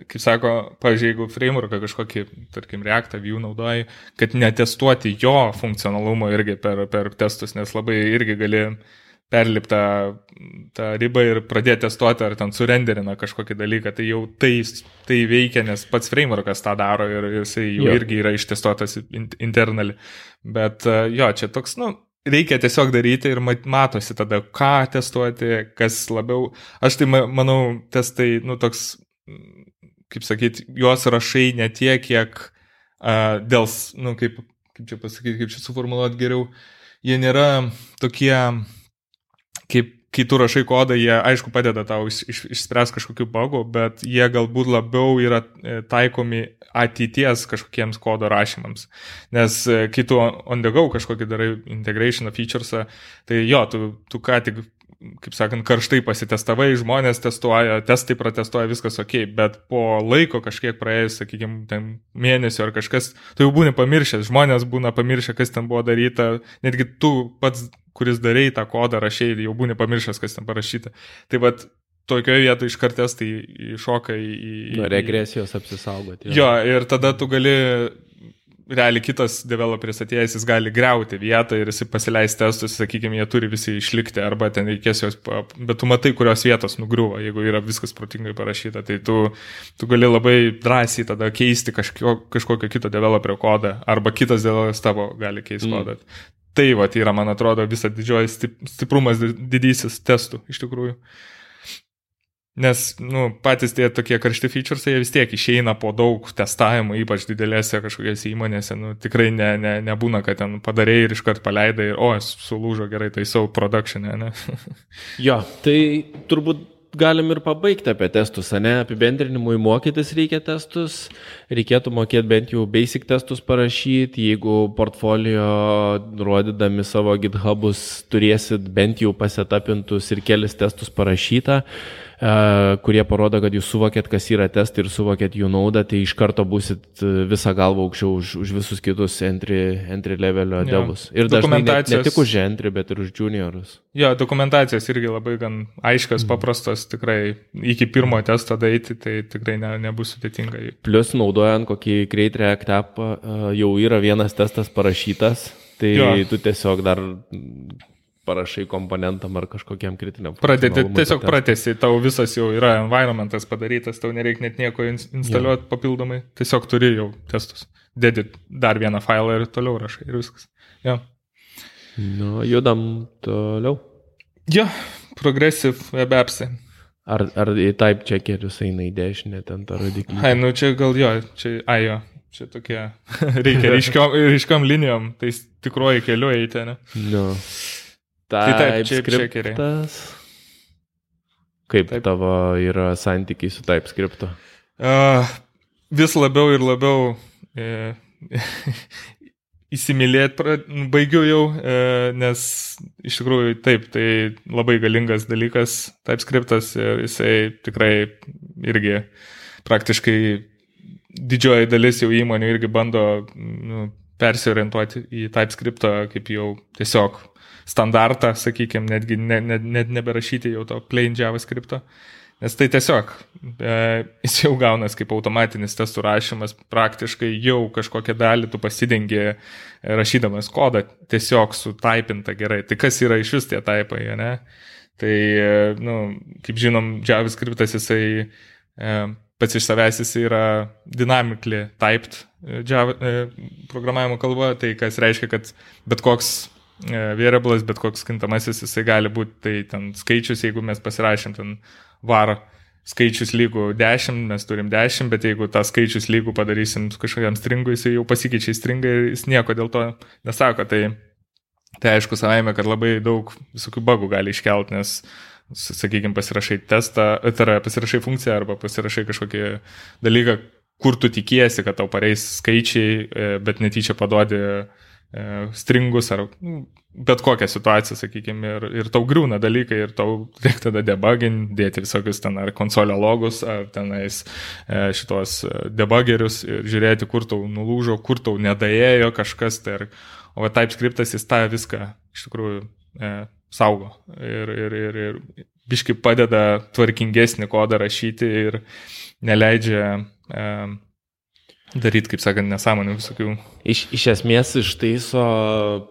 kaip sako, pavyzdžiui, jeigu frameworką kažkokį, tarkim, React View naudoji, kad netestuoti jo funkcionalumo irgi per, per testus, nes labai irgi gali perliptą tą ribą ir pradėti testuoti, ar ten surenderina kažkokį dalyką, tai jau tai, tai veikia, nes pats frameworkas tą daro ir jisai jau jo. irgi yra ištestuotas internali. Bet e, jo, čia toks, nu, reikia tiesiog daryti ir matosi tada, ką testuoti, kas labiau. Aš tai manau, testai, nu, toks, kaip sakyti, juos rašai ne tiek, kiek uh, dėl, nu, kaip, kaip čia pasakyti, kaip čia suformuoluoti geriau, jie nėra tokie kaip kai tu rašai kodą, jie aišku padeda tau iš, iš, išspręs kažkokių bugų, bet jie galbūt labiau yra e, taikomi ateities kažkokiems kodo rašymams. Nes e, kai tu on the go kažkokį darai integration features, tai jo, tu, tu ką tik kaip sakant, karštai pasitestavai, žmonės testuoja, testai protestuoja, viskas ok, bet po laiko kažkiek praėjus, sakykime, ten mėnesio ar kažkas, tu jau būni pamiršęs, žmonės būna pamiršę, kas ten buvo daryta, netgi tu pats, kuris darėjai tą kodą, rašiai, jau būni pamiršęs, kas ten parašyta. Tai vad, tokioje vietoje iš kartės tai iššoka į... į
Nuo regresijos apsisaugoti.
Jo. jo, ir tada tu gali realiai kitas developeris atėjęs, jis gali greuti vietą ir jis pasileis testus, sakykime, jie turi visi išlikti, arba ten reikės jos, bet tu matai, kurios vietos nugriuvo, jeigu yra viskas protingai parašyta, tai tu, tu gali labai drąsiai tada keisti kažkokio, kažkokio kito developerio kodą, arba kitas developeris tavo gali keisti mm. kodą. Tai va, tai yra, man atrodo, visą didžioji stiprumas didysis testų iš tikrųjų. Nes, nu, patys tie tokie karšti features, jie vis tiek išeina po daug testavimų, ypač didelėse kažkokiose įmonėse. Nu, tikrai ne, ne, nebūna, kad ten padarėjai ir iškart paleidai ir, o, sulūžo gerai, tai savo production, ne?
jo, tai turbūt galim ir pabaigti apie testus, ne? Apibendrinimui mokytis reikia testus, reikėtų mokėti bent jau basic testus parašyti, jeigu portfolio rodydami savo githubus turėsit bent jau pasietapintus ir kelis testus parašytą kurie parodo, kad jūs suvokėt, kas yra testai ir suvokėt jų naudą, tai iš karto busit e, visą galvą aukščiau už, už visus kitus entry, entry levelio ja. devus. Ir dažnai ne, ne tik už entry, bet ir už juniorus.
Jo, dokumentacijos irgi labai gan aiškios, mm. paprastos, tikrai iki pirmo testo daryti, tai tikrai ne, nebus sudėtinga.
Plus naudojant kokį Create React app, jau yra vienas testas parašytas, tai jo. tu tiesiog dar parašai komponentam ar kažkokiam kritiniam.
Pradėti, tiesiog pratesi, tau visas jau yra environmentas padarytas, tau nereikia net nieko instaliuoti ja. papildomai, tiesiog turi jau testus. Dedi dar vieną failą ir toliau rašai ir viskas. Ja.
Nu, judam toliau.
Ja, progressive web appsai.
Ar, ar į type checkerius eina į dešinę ten tą rodiklį?
Ai, nu čia gal jo, čia, ai jo, čia tokie, reikia ryškiom, ryškiom linijom, tai tikroji keliu eiti, ne?
Nu. Tai taip, čia skriptas. Kaip taip. tavo yra santykiai su TypeScript?
Uh, vis labiau ir labiau e, įsimylėti baigiu jau, e, nes iš tikrųjų taip, tai labai galingas dalykas TypeScriptas ir jisai tikrai irgi praktiškai didžioji dalis jau įmonių irgi bando nu, persiorientuoti į TypeScriptą kaip jau tiesiog standartą, sakykime, netgi net ne, ne, neberašyti jau to plain JavaScript. Nes tai tiesiog, e, jis jau gaunas kaip automatinis testų rašymas, praktiškai jau kažkokią dalį tu pasidengi e, rašydamas kodą, tiesiog sutaipinta gerai. Tai kas yra iš vis tie taipai, ne? Tai, e, nu, kaip žinom, JavaScriptas jisai e, pats iš savęs jis yra dynamically typed e, Java, e, programavimo kalba, tai kas reiškia, kad bet koks variablas, bet koks kintamasis jisai gali būti, tai ten skaičius, jeigu mes pasirašym ten var skaičius lygų 10, mes turim 10, bet jeigu tą skaičius lygų padarysim kažkokiam stringui, jisai jau pasikeičia į stringą ir jis nieko dėl to nesako. Tai, tai aišku, savaime, kad labai daug visokių bagų gali iškelti, nes, sakykime, pasirašai testą, tai yra pasirašai funkciją arba pasirašai kažkokį dalyką, kur tu tikiesi, kad tau pareis skaičiai, e, bet netyčia paduodi E, stringus ar nu, bet kokią situaciją, sakykime, ir, ir tau griūna dalykai ir tau reikia tada debugin, dėti visokius ten ar konsolio logus, ar tenais e, šitos e, debugerius ir žiūrėti, kur tau nulūžo, kur tau nedaėjo kažkas. Tai ir, o TypeScriptas jis tą viską iš tikrųjų e, saugo ir, ir, ir, ir biškai padeda tvarkingesnį kodą rašyti ir neleidžia e, daryti, kaip sakant, nesąmonių visokių.
Iš, iš esmės ištaiso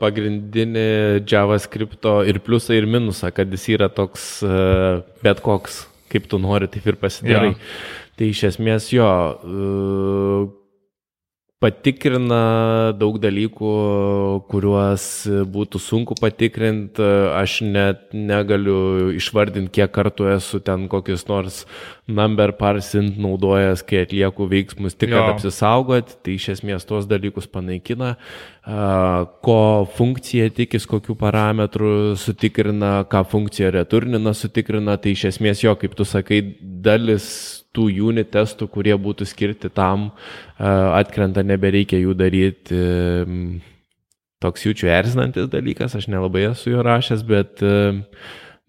pagrindinį JavaScript ir pliusą ir minusą, kad jis yra toks e, bet koks, kaip tu nori, taip ir pasidarai. Ja. Tai iš esmės jo, e, patikrina daug dalykų, kuriuos būtų sunku patikrinti. Aš net negaliu išvardinti, kiek kartų esu ten kokius nors number parsint naudojęs, kai atlieku veiksmus tik, kad apsisaugot. Tai iš esmės tuos dalykus panaikina. Ko funkcija tikis, kokių parametrų sutikrina, ką funkcija returnina sutikrina. Tai iš esmės jo, kaip tu sakai, dalis tų unit testų, kurie būtų skirti tam, atkrenta, nebereikia jų daryti. Toks jaučiu erzinantis dalykas, aš nelabai esu jo rašęs, bet,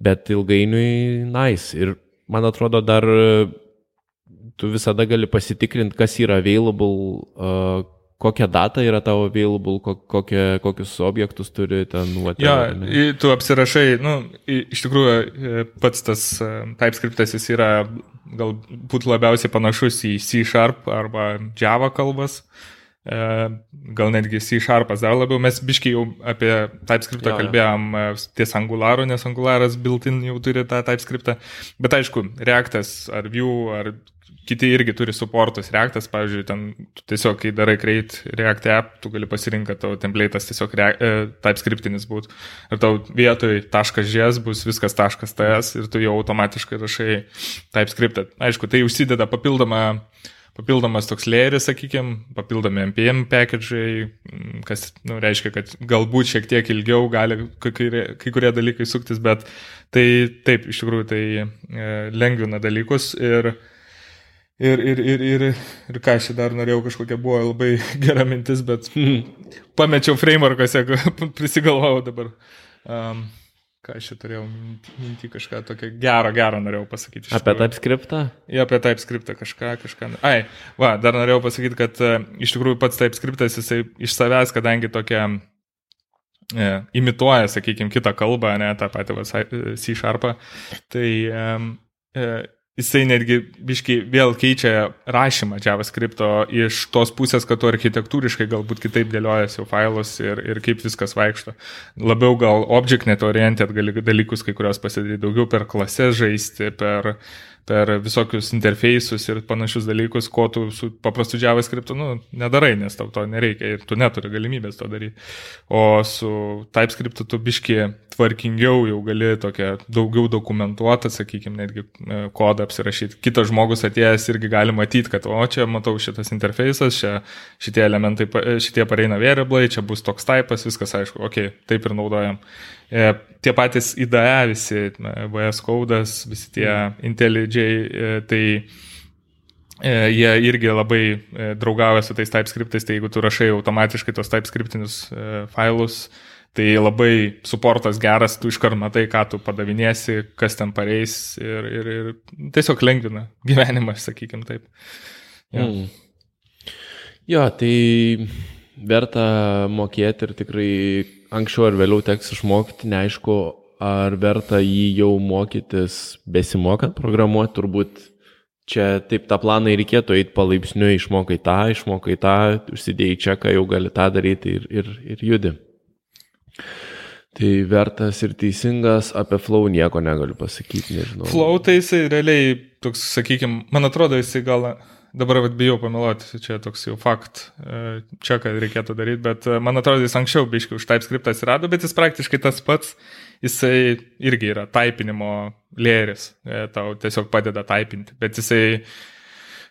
bet ilgainiui nice. Ir man atrodo, dar tu visada gali pasitikrinti, kas yra available, kokią datą yra tavo available, kokie, kokius objektus turi ten.
Whatever, ja, tu apsirašai, nu, iš tikrųjų e, pats tas e, TypeScriptas jis yra galbūt labiausiai panašus į C Sharp arba Java kalbas. E, gal netgi C Sharpas dar labiau. Mes biškai jau apie TypeScriptą ja, kalbėjom ja. ties Angularo, nes Angularas built-in jau turi tą TypeScriptą. Bet aišku, Reactas ar Vue ar kiti irgi turi supportus Reactas, pavyzdžiui, ten tiesiog, kai darai create React app, tu gali pasirinkti, kad tavo template'as tiesiog react, e, TypeScriptinis būtų. Ir tau vietoj .js bus viskas .ts ir tu jau automatiškai rašai TypeScriptą. Aišku, tai užsideda papildomą papildomas toks lėris, sakykime, papildomi NPM package, kas nu, reiškia, kad galbūt šiek tiek ilgiau gali kai, kai kurie dalykai suktis, bet tai taip, iš tikrųjų tai e, lengvina dalykus ir Ir, ir, ir, ir, ir ką aš dar norėjau, kažkokia buvo labai gera mintis, bet pamečiau frameworkuose, prisigalvojau dabar. Um, ką aš čia turėjau minti kažką tokio gero, gero norėjau pasakyti.
Apie TypeScriptą?
Ja, apie TypeScriptą kažką, kažką. Ai, va, dar norėjau pasakyti, kad uh, iš tikrųjų pats TypeScriptas jisai iš savęs, kadangi tokia e, imituoja, sakykime, kitą kalbą, ne tą patį C Sharpą, tai um, e, jisai netgi biškai vėl keičia rašymą JavaScript iš tos pusės, kad tu architektūriškai galbūt kitaip dėliojasi jau failus ir, ir kaip viskas vaikšto. Labiau gal object-net oriented gali dalykus kai kurios pasidaryti, daugiau per klases žaisti, per per visokius interfeisus ir panašius dalykus, ko tu su paprastu JavaScript nu, nedarai, nes tau to nereikia ir tu neturi galimybės to daryti. O su TypeScript tu biški tvarkingiau jau gali tokia daugiau dokumentuotą, sakykime, netgi e, kodą apsirašyti. Kitas žmogus atėjęs irgi gali matyti, kad o čia matau šitas interfejsas, čia šitie elementai, šitie pareina variablai, čia bus toks typas, viskas aišku, ok, taip ir naudojam. E, tie patys IDE, visi VS Codas, visi tie. IntelliJ, e, tai e, jie irgi labai draugauja su tais TypeScriptais, tai jeigu tu rašai automatiškai tos TypeScriptinius failus, tai labai suportas geras, tu iškart matai, ką tu padavinėsi, kas ten pareis ir, ir, ir tiesiog lengvina gyvenimą, sakykim taip.
Ja. Mm. Jo, tai verta mokėti ir tikrai anksčiau ar vėliau teks išmokyti, neaišku, ar verta jį jau mokytis besimokant programuoti, turbūt čia taip tą planą reikėtų eiti palaipsniui, išmokai tą, išmokai tą, užsidėjai čia, ką jau gali tą daryti ir, ir, ir judi. Tai vertas ir teisingas, apie flow nieko negaliu pasakyti, nežinau.
Flow tai jisai realiai, toks, sakykime, man atrodo, jisai gal dabar vat, bijau pameluoti, čia toks jau fakt, e, čia ką reikėtų daryti, bet e, man atrodo, jis anksčiau biškai už TypeScript atsirado, bet jis praktiškai tas pats, jisai irgi yra taipinimo lėris, e, tau tiesiog padeda taipinti, bet jisai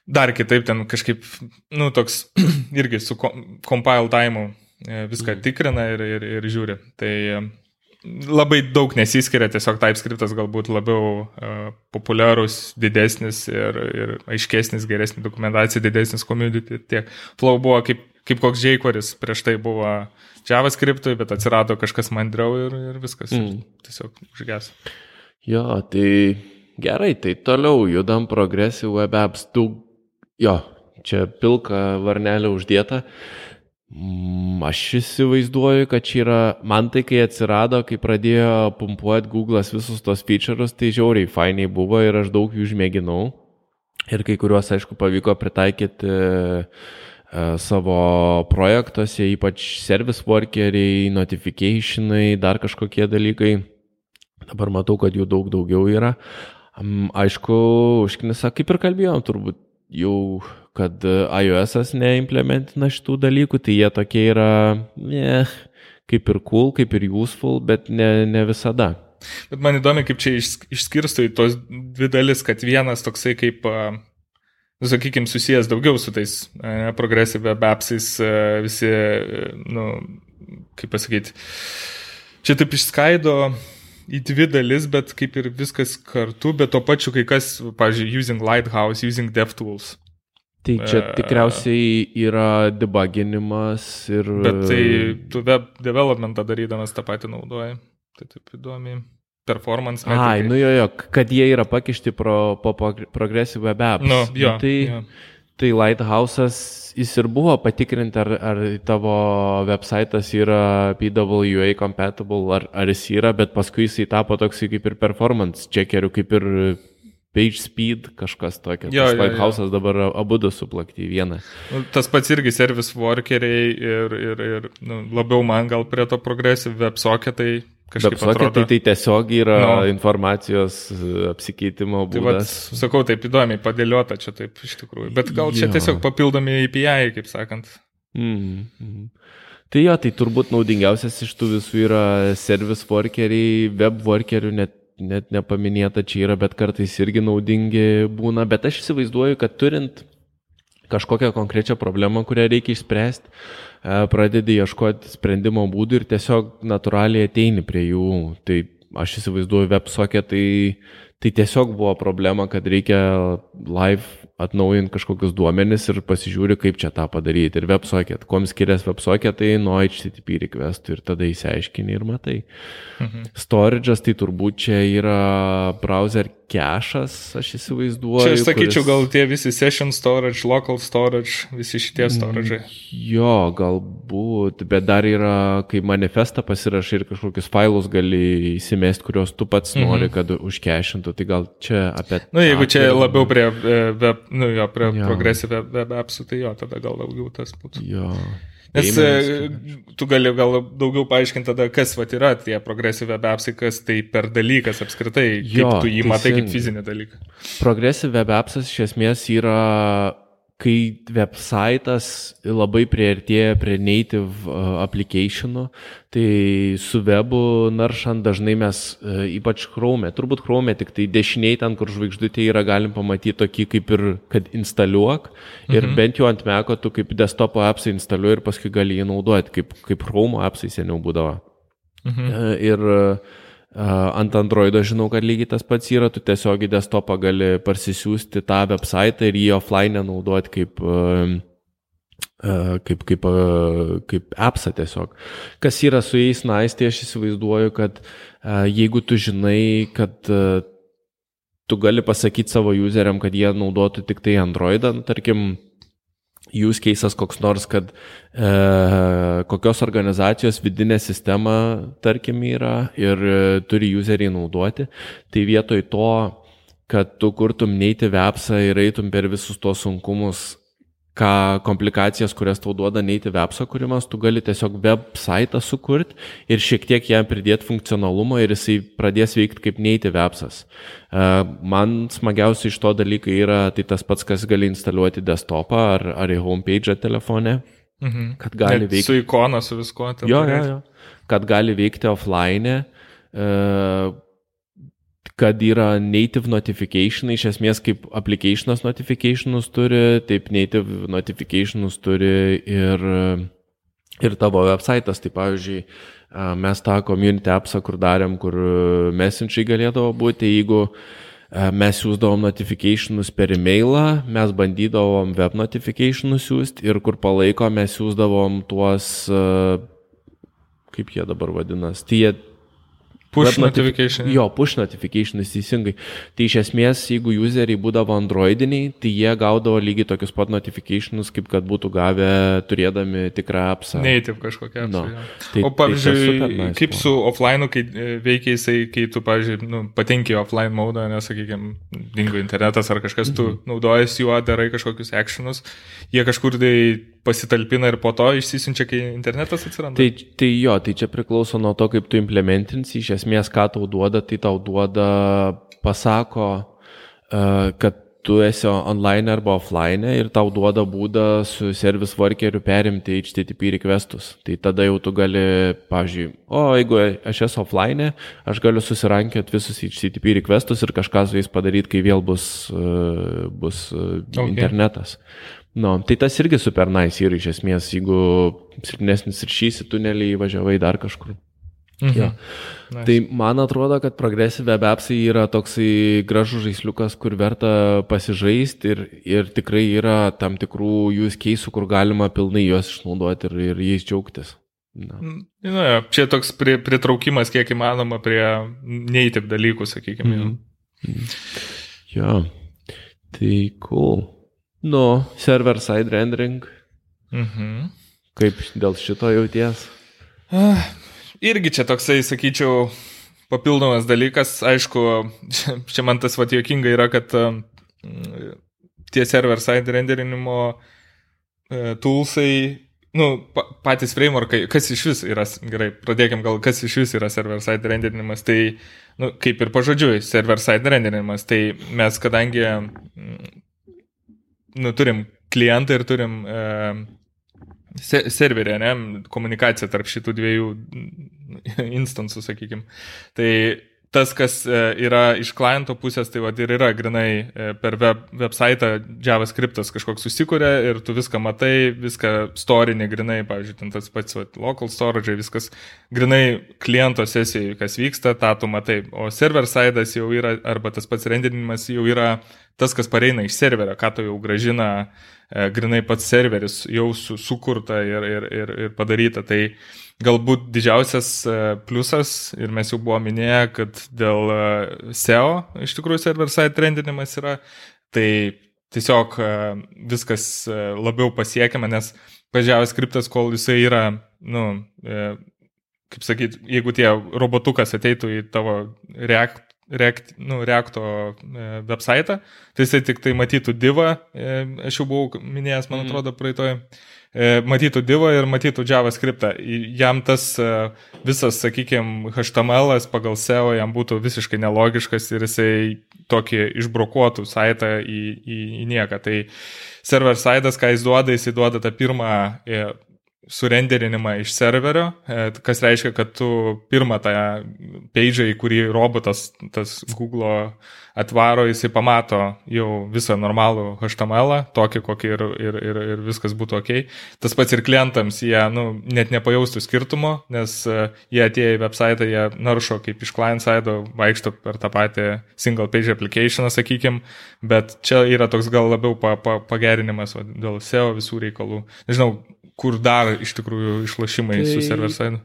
dar kitaip ten kažkaip, nu, toks irgi su compile time viską mm. tikrina ir, ir, ir žiūri. Tai labai daug nesiskiria, tiesiog TypeScriptas galbūt labiau uh, populiarus, didesnis ir, ir aiškesnis, geresnė dokumentacija, didesnis community. Tiek Flow buvo kaip, kaip koks jQuery'is, prieš tai buvo JavaScript'ui, bet atsirado kažkas mandriau ir, ir viskas. Mm. Ir tiesiog užges.
Jo, tai gerai, tai toliau judam progresyv web apps. Tu, jo, čia pilka varnelė uždėta. Uh, aš įsivaizduoju, kad čia yra, man tai kai atsirado, kai pradėjo pumpuoti Google'as visus tos feature'us, tai žiauriai fainiai buvo ir aš daug jų išmėginau. Ir kai kuriuos, aišku, pavyko pritaikyti e, savo projektuose, ypač service workeriai, notificationai, dar kažkokie dalykai. Dabar matau, kad jų daug daugiau yra. Aišku, užknisa, kaip ir kalbėjom, turbūt jau kad e, iOS neimplementina šitų dalykų, tai jie tokie yra, ne, kaip ir cool, kaip ir useful, bet ne, ne visada.
Bet man įdomi, kaip čia išskirsto į tos dvi dalis, kad vienas toksai kaip, nu, sakykime, susijęs daugiau su tais ne, progresyve appsais, visi, nu, kaip pasakyti, čia taip išskaido į dvi dalis, bet kaip ir viskas kartu, bet to pačiu kai kas, pavyzdžiui, using Lighthouse, using DevTools.
Tai čia tikriausiai yra debuginimas ir...
Bet tai tu web developmentą darydamas tą patį naudoji. Tai taip įdomiai. Performance.
Metrikai. Ai, nu jo, jo, kad jie yra pakišti pro, po progressive web apps.
Nu, jo,
nu, tai, jo. Tai Lighthouse'as jis ir buvo patikrinti, ar, ar tavo websitas yra PWA compatible, ar, ar jis yra, bet paskui jisai tapo toksai kaip ir performance checkeriu, kaip ir Page Speed, kažkas tokio. Jo, tas Lighthouse'as dabar abu du suplakti į vieną.
Nu, tas pats irgi service workeriai ir, ir, ir nu, labiau man gal prie to progresyv websocketai.
WebSocket tai, tai tiesiog yra no. informacijos apsikeitimo būdas.
Tai vat, sakau, taip įdomiai padėliota čia taip iš tikrųjų. Bet gal čia jo. tiesiog papildomi API, kaip sakant.
Mm -hmm. Tai jo, tai turbūt naudingiausias iš tų visų yra service workeriai, web workerių net net nepaminėta čia yra, bet kartais irgi naudingi būna. Bet aš įsivaizduoju, kad turint kažkokią konkrečią problemą, kurią reikia išspręsti, e, pradedi ieškoti sprendimo būdų ir tiesiog natūraliai ateini prie jų. Tai aš įsivaizduoju, WebSocket tai, tai tiesiog buvo problema, kad reikia live atnaujinti kažkokius duomenis ir pasižiūri, kaip čia tą padaryti. Ir WebSocket, kuom skiriasi WebSocket, tai nuo HTTP requestų ir tada įsiaiškini ir matai. Mhm. Storage'as tai turbūt čia yra browser cache'as, aš įsivaizduoju.
Čia aš sakyčiau, kuris... gal tie visi session storage, local storage, visi šitie mm, storage'ai.
Jo, galbūt, bet dar yra, kai manifestą pasirašai ir kažkokius failus gali įsimesti, kuriuos tu pats mhm. nori, kad užkešintų tai gal čia apie...
Na, nu, jeigu čia labiau prie, e, web, nu, jo, prie jo. progresyvę web appsų, tai jo, tada gal daugiau tas būtų.
Jo.
Nes Payments. tu gali gal daugiau paaiškinti tada, kas vat yra tie progresyvę web appsai, kas tai per dalykas apskritai, kaip jo, tu jį matai kaip fizinį dalyką.
Progresyvę web appsas iš esmės yra kai websaitas labai prieartėja prie native applicationų, tai su webu naršant dažnai mes, e, ypač Chrome, turbūt Chrome, tik tai dešiniai ten, kur žvaigždutė yra, galim pamatyti tokį kaip ir, kad instaliuok ir mhm. bent jau ant meko tu kaip desktopo appsai instaliuoji ir paskui gali jį naudoti, kaip, kaip Chrome appsai seniau būdavo. Mhm. E, ir Ant Androido žinau, kad lygiai tas pats yra, tu tiesiog į desktopą gali parsisiųsti tą website ir jį offline naudoti kaip, kaip, kaip, kaip appsą tiesiog. Kas yra su jais nice, tai aš įsivaizduoju, kad jeigu tu žinai, kad tu gali pasakyti savo useriam, kad jie naudotų tik tai Androidą, nu, tarkim, use cases koks nors, kad e, kokios organizacijos vidinė sistema, tarkim, yra ir e, turi useriai naudoti, tai vietoj to, kad tu kurtum native appsą ir eitum per visus tos sunkumus ką komplikacijas, kurias tau duoda native appso kūrimas, tu gali tiesiog website sukurti ir šiek tiek jam pridėti funkcionalumo ir jisai pradės veikti kaip native appsas. E, man smagiausia iš to dalykai yra tai tas pats, kas gali instaliuoti desktopą ar, ar į homepage telefone, mhm. kad gali Net veikti.
Su ikona, su viskuo.
Jo, jo, jo. Kad gali veikti offline. Uh, kad yra native notification, iš esmės kaip applicationas notificationus turi, taip native notificationus turi ir, ir tavo website'as. Tai pavyzdžiui, mes tą community appsą, kur darėm, kur messengeriai galėdavo būti, jeigu mes siūsdavom notificationus per e-mailą, mes bandydavom web notificationus siūsti ir kur palaiko mes siūsdavom tuos, kaip jie dabar vadinasi, jie
Push notification.
Jo, push notification, teisingai. Tai iš esmės, jeigu useriai būdavo androidiniai, tai jie gaudavo lygiai tokius pat notificationus, kaip kad būtų gavę turėdami tikrą appsą.
Native kažkokią appsą. No. Tai, o pavyzdžiui, tai nice, kaip su offline, kai e, veikia jisai, kai tu, pavyzdžiui, nu, patenki offline modą, nesakykime, dingo internetas ar kažkas, tu mm -hmm. naudojasi juo, darai kažkokius actionus, jie kažkur tai pasitalpina ir po to išsisinčia, kai internetas atsiranda?
Tai, tai jo, tai čia priklauso nuo to, kaip tu implementinsi. Iš esmės, ką tau duoda, tai tau duoda, pasako, uh, kad tu esi online arba offline ir tau duoda būdą su service workeriu perimti HTTP requestus. Tai tada jau tu gali, pavyzdžiui, o jeigu aš esu offline, aš galiu susirankioti visus HTTP requestus ir kažką su jais padaryti, kai vėl bus, uh, bus uh, okay. internetas. Nu, tai tas irgi super nice yra iš esmės, jeigu silpnesnis ryšys į tunelį įvažiavai dar kažkur. Mhm. Ja. Nice. Tai man atrodo, kad progresyvė webapsai yra toksai gražus žaisliukas, kur verta pasižaisti ir, ir tikrai yra tam tikrų use case, kur galima pilnai juos išnaudoti ir, ir jais džiaugtis.
Na. Mm, na, ja, čia toks pri, pritraukimas kiek įmanoma prie neįtip dalykų, sakykime. Mhm.
Mm. Ja, tai cool. Nu, server side rendering.
Mhm.
Kaip dėl šito jauties?
Uh, irgi čia toksai, sakyčiau, papildomas dalykas. Aišku, čia man tas vat jokinga yra, kad tie server side renderinimo uh, toolsai, nu, pa, patys frameworkai, kas iš vis yra, gerai, pradėkim gal, kas iš vis yra server side renderinimas, tai, nu, kaip ir pažodžiui, server side renderinimas, tai mes kadangi nu, turim klientą ir turim e, se, serverį, ne, komunikaciją tarp šitų dviejų instansų, sakykime. Tai tas, kas e, yra iš kliento pusės, tai va ir yra grinai e, per web, website JavaScriptas kažkoks susikūrė ir tu viską matai, viską storinė grinai, pavyzdžiui, ten tas pats va, local storage, viskas grinai kliento sesijai, kas vyksta, tą tu matai. O server side'as jau yra, arba tas pats renderinimas jau yra tas, kas pareina iš serverio, ką tu jau gražina e, grinai pats serveris, jau su, sukurta ir, ir, ir, ir padaryta. Tai Galbūt didžiausias e, pliusas, ir mes jau buvome minėję, kad dėl e, SEO iš tikrųjų server-side trendinimas yra, tai tiesiog e, viskas labiau pasiekiama, nes pažiūrėjau skriptas, kol jisai yra, nu, kaip sakyt, jeigu tie robotukas ateitų į tavo React React, nu, Reacto e, website, tai jisai tik tai matytų divą, e, aš jau buvau minėjęs, man mhm. atrodo, praeitoje, matytų divą ir matytų JavaScriptą. Jam tas e, visas, sakykime, HTML pagal SEO jam būtų visiškai nelogiškas ir jisai tokį išbrokuotų saitą į, į, į nieką. Tai server saitas, ką jis duoda, jis duoda tą pirmą surenderinimą iš serverio, e, kas reiškia, kad tu pirmą tą page, į kurį robotas, tas Google atvaro, jisai pamato jau visą normalų HTML, tokį, kokį ir, ir, ir, ir viskas būtų ok. Tas pats ir klientams, jie nu, net nepajaustų skirtumo, nes e, jie atėję į website, jie naršo kaip iš client side, vaikšto per tą patį single page application, sakykime, bet čia yra toks gal labiau pa, pa, pagerinimas va, dėl SEO visų reikalų. Nežinau, kur dar iš tikrųjų išlošimai tai... su server side?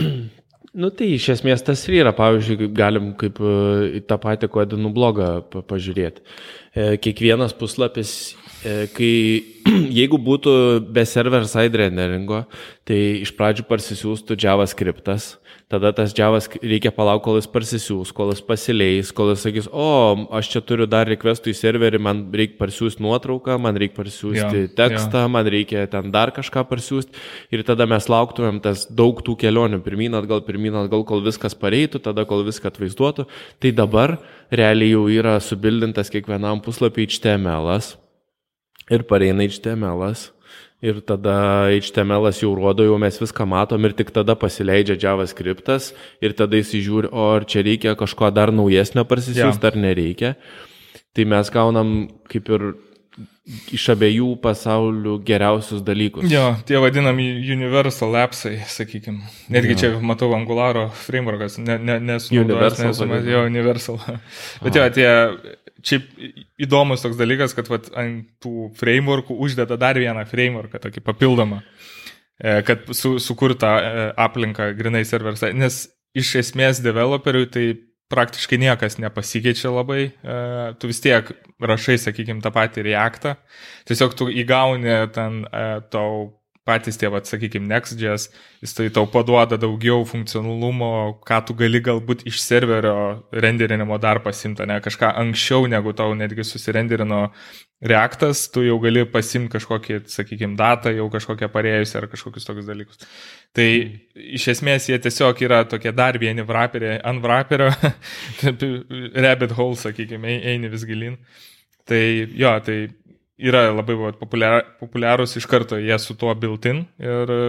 Nu tai iš esmės tas yra, pavyzdžiui, galim kaip e, į tą patį kodinų blogą pažiūrėti. E, kiekvienas puslapis, kai jeigu būtų be server side renderingo, tai iš pradžių parsisiųstų JavaScriptas, tada tas džiavas reikia palaukti, kol jis parsisiūs, kol jis pasileis, kol jis sakys, o, aš čia turiu dar requestų į serverį, man reikia parsiųsti nuotrauką, man reikia parsiųsti ja, tekstą, ja. man reikia ten dar kažką parsiųsti ir tada mes lauktumėm tas daug tų kelionių, pirmyn atgal, pirmyn atgal, kol viskas pareitų, tada kol viską atvaizduotų. Tai dabar realiai jau yra subildintas kiekvienam puslapį HTML ir pareina HTML. Ir tada HTML jau rodo, jau mes viską matom ir tik tada pasileidžia JavaScriptas ir tada jis žiūri, o ar čia reikia kažko dar naujesnio parsisiųsti, ja. ar nereikia. Tai mes gaunam kaip ir iš abiejų pasaulių geriausius dalykus.
Jo, tie vadinami universal appsai, sakykime. Netgi jo. čia matau Angularo frameworkas, ne, ne, nesu universal. Nesu, jo, universal. Bet jo, tie Šiaip įdomus toks dalykas, kad vat, ant tų frameworkų uždeda dar vieną frameworką, tokį papildomą, e, kad su, sukurta e, aplinką grinai serversai. Nes iš esmės developeriui tai praktiškai niekas nepasikeičia labai, e, tu vis tiek rašai, sakykime, tą patį reaktą, tiesiog tu įgauni ten tau patys tie, vat, sakykime, Next.js, jis tai tau paduoda daugiau funkcionalumo, ką tu gali galbūt iš serverio renderinimo dar pasimta, ne kažką anksčiau negu tau netgi susirenderino Reaktas, tu jau gali pasimti kažkokį, sakykime, datą, jau kažkokią parėjusią ar kažkokius tokius dalykus. Tai iš esmės jie tiesiog yra tokie dar vieni vraperiai, ant vraperio, rabbit hole, sakykime, eini vis gilin. Tai jo, tai yra labai populiarūs iš karto, jie su tuo built-in ir e,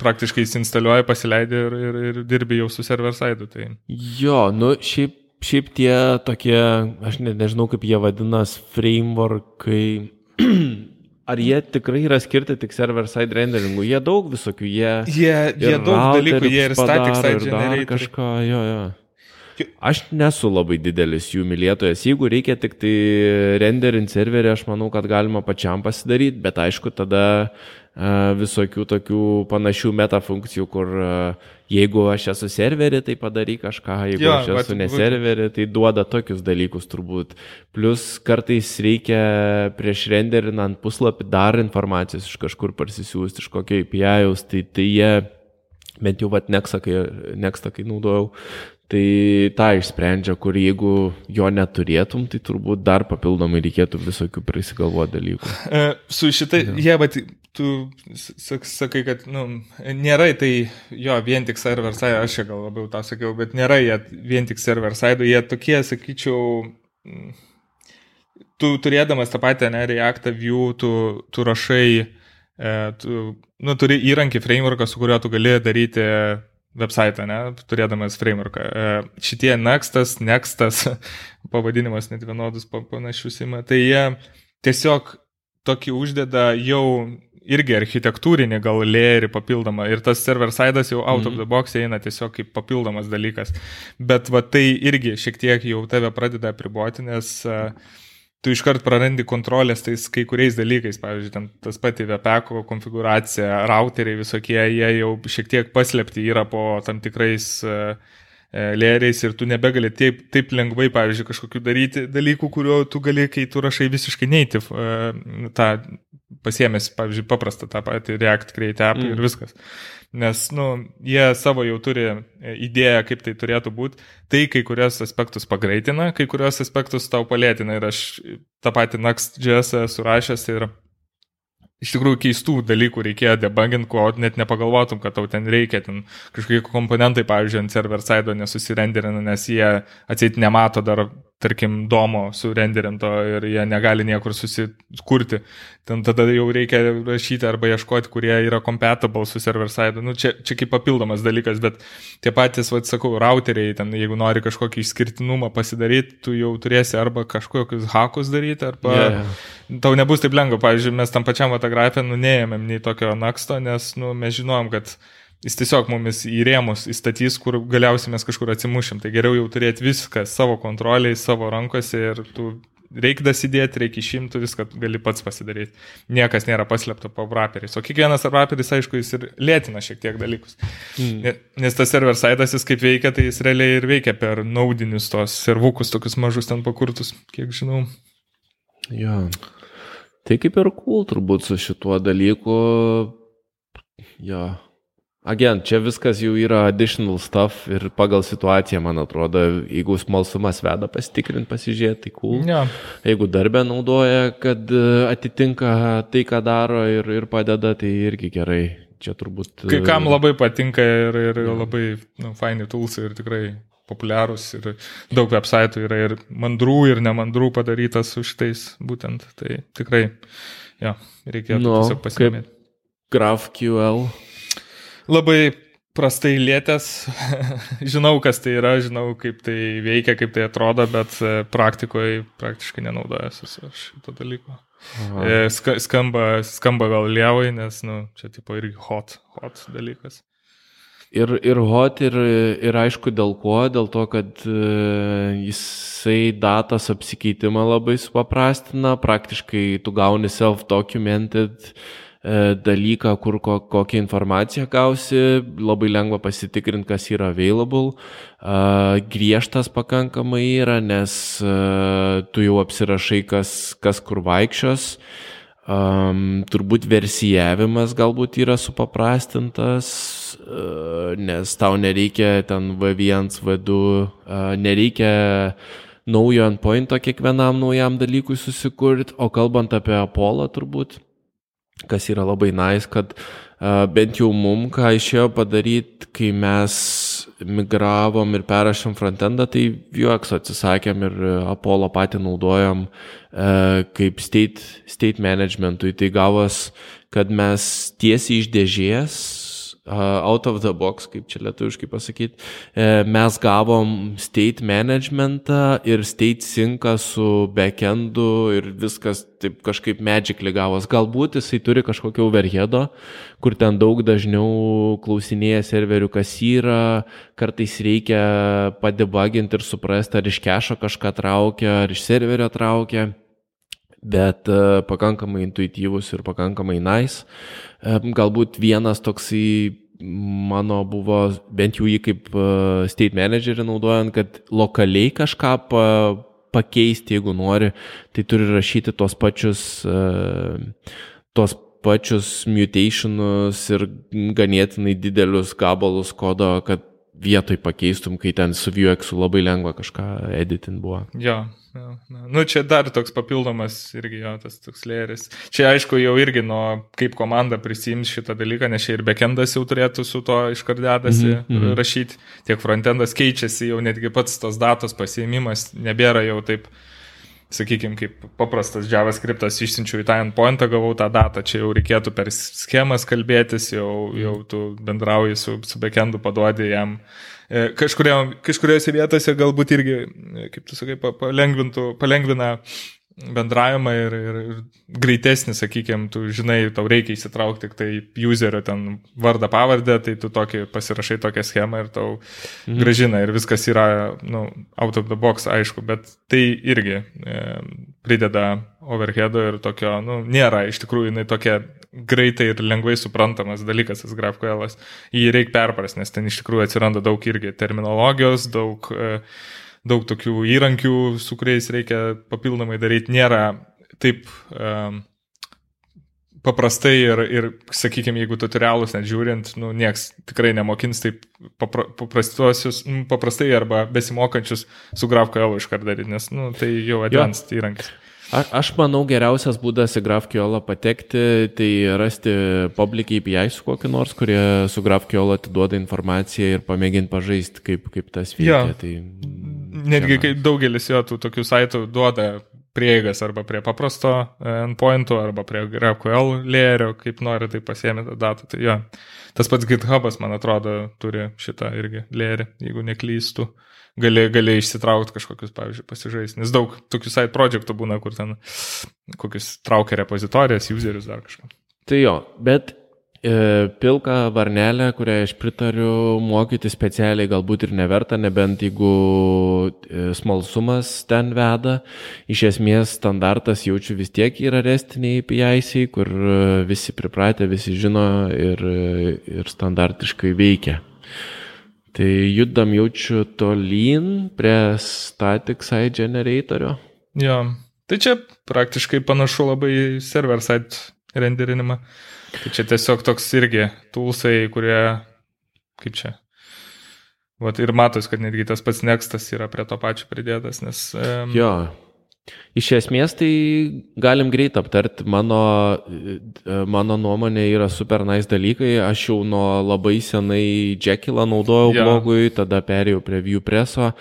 praktiškai įsinstaliuoja, pasileidė ir, ir, ir dirbi jau su server side. Tai.
Jo, nu šiaip, šiaip tie tokie, aš ne, nežinau kaip jie vadinas, frameworkai. Ar jie tikrai yra skirti tik server side renderingui? Jie daug visokių, jie...
Jie, jie daug dalykų, jie ir static side generator.
Kažką, jo, jo. Aš nesu labai didelis jų mylėtojas. Jeigu reikia tik tai renderinti serverį, aš manau, kad galima pačiam pasidaryti, bet aišku, tada uh, visokių tokių panašių metafunkcijų, kur uh, jeigu aš esu serverį, tai padaryk kažką, jeigu jo, aš esu ne serverį, tai duoda tokius dalykus turbūt. Plus kartais reikia prieš renderinant puslapį dar informacijos iš kažkur parsisiųsti, iš kokio API-aus, tai, tai jie bent jau vat Nextą, kai, Nextą, kai naudojau, Tai tą išsprendžia, kur jeigu jo neturėtum, tai turbūt dar papildomai reikėtų visokių prisigalvoti dalykų.
E, su šitai, ja. jie, bet tu sakai, kad nu, nėra tai jo vien tik server side, aš čia gal labiau tą sakiau, bet nėra jie vien tik server side, jie tokie, sakyčiau, tu turėdamas tą patį ne, React view, tu, tu rašai, e, tu nu, turi įrankį frameworką, su kuriuo tu gali daryti website, ne, turėdamas frameworką. E, šitie Nextas, Nextas, pavadinimas net vienodus panašius ima, tai jie tiesiog tokį uždeda jau irgi architektūrinį gal layerį papildomą ir tas server side'as jau out mm -hmm. of the box eina tiesiog kaip papildomas dalykas. Bet va tai irgi šiek tiek jau tave pradeda apriboti, nes uh, tu iškart prarandi kontrolės tais kai kuriais dalykais, pavyzdžiui, ten tas pati VPECO konfiguracija, routeriai visokie, jie jau šiek tiek paslėpti yra po tam tikrais uh, lėriais ir tu nebegali taip, taip lengvai, pavyzdžiui, kažkokių daryti dalykų, kurio tu gali, kai tu rašai visiškai native, e, tą pasiemęs, pavyzdžiui, paprastą tą patį React Create app mm. ir viskas. Nes, nu, jie savo jau turi e, idėją, kaip tai turėtų būti. Tai kai kurios aspektus pagreitina, kai kurios aspektus tau palėtina. Ir aš tą patį Next.js surašęs ir iš tikrųjų keistų dalykų reikėjo debuggint, ko net nepagalvotum, kad tau ten reikia, ten kažkokie komponentai, pavyzdžiui, ant server side nesusirenderina, nes jie atseit nemato dar tarkim, domo surenderinto ir jie negali niekur susikurti. Ten tada jau reikia rašyti arba ieškoti, kurie yra compatible su server side. Nu, čia, čia kaip papildomas dalykas, bet tie patys, vad sakau, routeriai, ten, jeigu nori kažkokį išskirtinumą pasidaryti, tu jau turėsi arba kažkokius hakus daryti, arba yeah, yeah. tau nebus taip lengva. Pavyzdžiui, mes tam pačiam fotografę nunėjėmėm nei tokio naksto, nes nu, mes žinom, kad jis tiesiog mumis į rėmus įstatys, kur galiausiai mes kažkur atsimušim. Tai geriau jau turėti viską savo kontroliai, savo rankose ir tu reikia dasidėti, reikia išimti, viską gali pats pasidaryti. Niekas nėra paslėpta po wrapperiais. O kiekvienas wrapperis, aišku, jis ir lėtina šiek tiek dalykus. Mm. Nes tas server saitas, jis kaip veikia, tai jis realiai ir veikia per naudinius tos servukus, tokius mažus ten pakurtus, kiek žinau.
Jo. Tai kaip ir cool turbūt su šituo dalyku. Jo, Agent, čia viskas jau yra additional stuff ir pagal situaciją, man atrodo, jeigu smalsumas veda pasitikrinti, pasižiūrėti, tai cool. Ja. Jeigu darbę naudoja, kad e, atitinka tai, ką daro ir, ir padeda, tai irgi gerai. Čia turbūt.
Kai kam e, labai patinka ir, ir ja. labai nu, faini tools ir tikrai populiarūs ir daug websaitų yra ir mandrų ir nemandrų padarytas su šitais būtent. Tai tikrai, jo, reikėtų no, tiesiog pasimėti.
GraphQL
labai prastai lėtės. žinau, kas tai yra, žinau, kaip tai veikia, kaip tai atrodo, bet e, praktikoje praktiškai nenaudojasi šito dalyko. E, skamba, skamba gal lievai, nes, nu, čia tipo irgi hot, hot dalykas.
Ir, ir hot, ir, ir aišku dėl ko, dėl to, kad uh, jisai datos apsikeitimą labai supaprastina, praktiškai tu gauni self-documented uh, E, dalyką, kur ko, kokią informaciją gausi, labai lengva pasitikrinti, kas yra available. E, griežtas pakankamai yra, nes e, tu jau apsirašai, kas, kas kur vaikščios. Um, turbūt versijavimas galbūt yra supaprastintas, uh, nes tau nereikia ten V1, V2, uh, nereikia naujo endpointo kiekvienam naujam dalykui susikurti, o kalbant apie Apollo turbūt, kas yra labai nais, kad uh, bent jau mum, ką išėjo padaryti, kai mes migravom ir perrašėm frontendą, tai Vuex atsisakėm ir Apollo patį naudojom kaip state, state managementui. Tai gavos, kad mes tiesiai iš dėžės out of the box, kaip čia lietuviškai pasakyti, e, mes gavom state managementą ir state synką su backendu ir viskas taip kažkaip magically gavos. Galbūt jisai turi kažkokio overheado, kur ten daug dažniau klausinėja serverių, kas yra, kartais reikia padebaginti ir suprasti, ar iš kešo kažką traukia, ar iš serverio traukia bet uh, pakankamai intuityvus ir pakankamai nice. Galbūt vienas toksai mano buvo, bent jau jį kaip state managerį naudojant, kad lokaliai kažką pa, pakeisti, jeigu nori, tai turi rašyti tos pačius, tos pačius mutationus ir ganėtinai didelius gabalus kodo, kad vietoj pakeistum, kai ten su Vuexu labai lengva kažką editin buvo.
Jo, jo, jo. Nu, čia dar toks papildomas irgi jo, tas toks lėris. Čia aišku jau irgi nuo kaip komanda prisims šitą dalyką, nes čia ir backendas jau turėtų su to iškardėdasi mm -hmm. rašyti, tiek frontendas keičiasi, jau netgi pats tos datos pasiėmimas nebėra jau taip sakykime, kaip paprastas JavaScriptas išsiunčiu į tą endpointą, gavau tą datą, čia jau reikėtų per schemas kalbėtis, jau, jau tu bendrauji su, su backendu, paduodi jam. E, kažkurio, kažkuriuose vietose galbūt irgi, kaip tu sakai, palengvina bendravimą ir, ir, ir greitesnį, sakykime, tu žinai, tau reikia įsitraukti tik tai userio ten vardą pavardę, tai tu tokį pasirašai tokią schemą ir tau mhm. gražina ir viskas yra, nu, out of the box, aišku, bet tai irgi e, prideda overheado ir tokio, nu, nėra iš tikrųjų jinai tokia greitai ir lengvai suprantamas dalykas tas GraphQL. Jį reikia perpras, nes ten iš tikrųjų atsiranda daug irgi terminologijos, daug e, daug tokių įrankių, su kuriais reikia papildomai daryti, nėra taip um, paprastai ir, ir, sakykime, jeigu tutorialus net žiūrint, nu, nieks tikrai nemokins taip papra, paprastuosius, nu, paprastai arba besimokančius su GraphQL iškart daryti, nes nu, tai jau advanced jo. įrankis.
A, aš manau, geriausias būdas į GraphQL patekti, tai rasti public API su kokiu nors, kurie su GraphQL atiduoda informaciją ir pamėginti pažaisti, kaip, kaip tas veikia. Ja. Tai
netgi kai daugelis jo tų tokių saitų duoda prieigas arba prie paprasto e, endpointų, arba prie GraphQL lėrio, kaip nori, tai pasiemi tą datą. Tai jo, tas pats GitHubas, man atrodo, turi šitą irgi lėrį, jeigu neklystų. Gali, gali išsitraukti kažkokius, pavyzdžiui, pasižaisti. Nes daug tokių side projektų būna, kur ten kokius traukia repozitorijas, userius dar kažką.
Tai jo, bet E, pilką varnelę, kurią aš pritariu mokyti specialiai, galbūt ir neverta, nebent jeigu e, smalsumas ten veda. Iš esmės standartas jaučiu vis tiek yra restiniai API, kur e, visi pripratę, visi žino ir, ir standartiškai veikia. Tai judam jaučiu tolyn prie static side generatorio.
Jo, tai čia praktiškai panašu labai server side renderinimą. Tai čia tiesiog toks irgi tulsai, kurie, kaip čia. Vat ir matos, kad netgi tas pats nekstas yra prie to pačio pridėtas, nes...
Um... Jo, Iš esmės tai galim greit aptarti, mano, mano nuomonė yra super nice dalykai, aš jau nuo labai senai Jekyllą naudojau yeah. blogui, tada perėjau prie ViewPresso,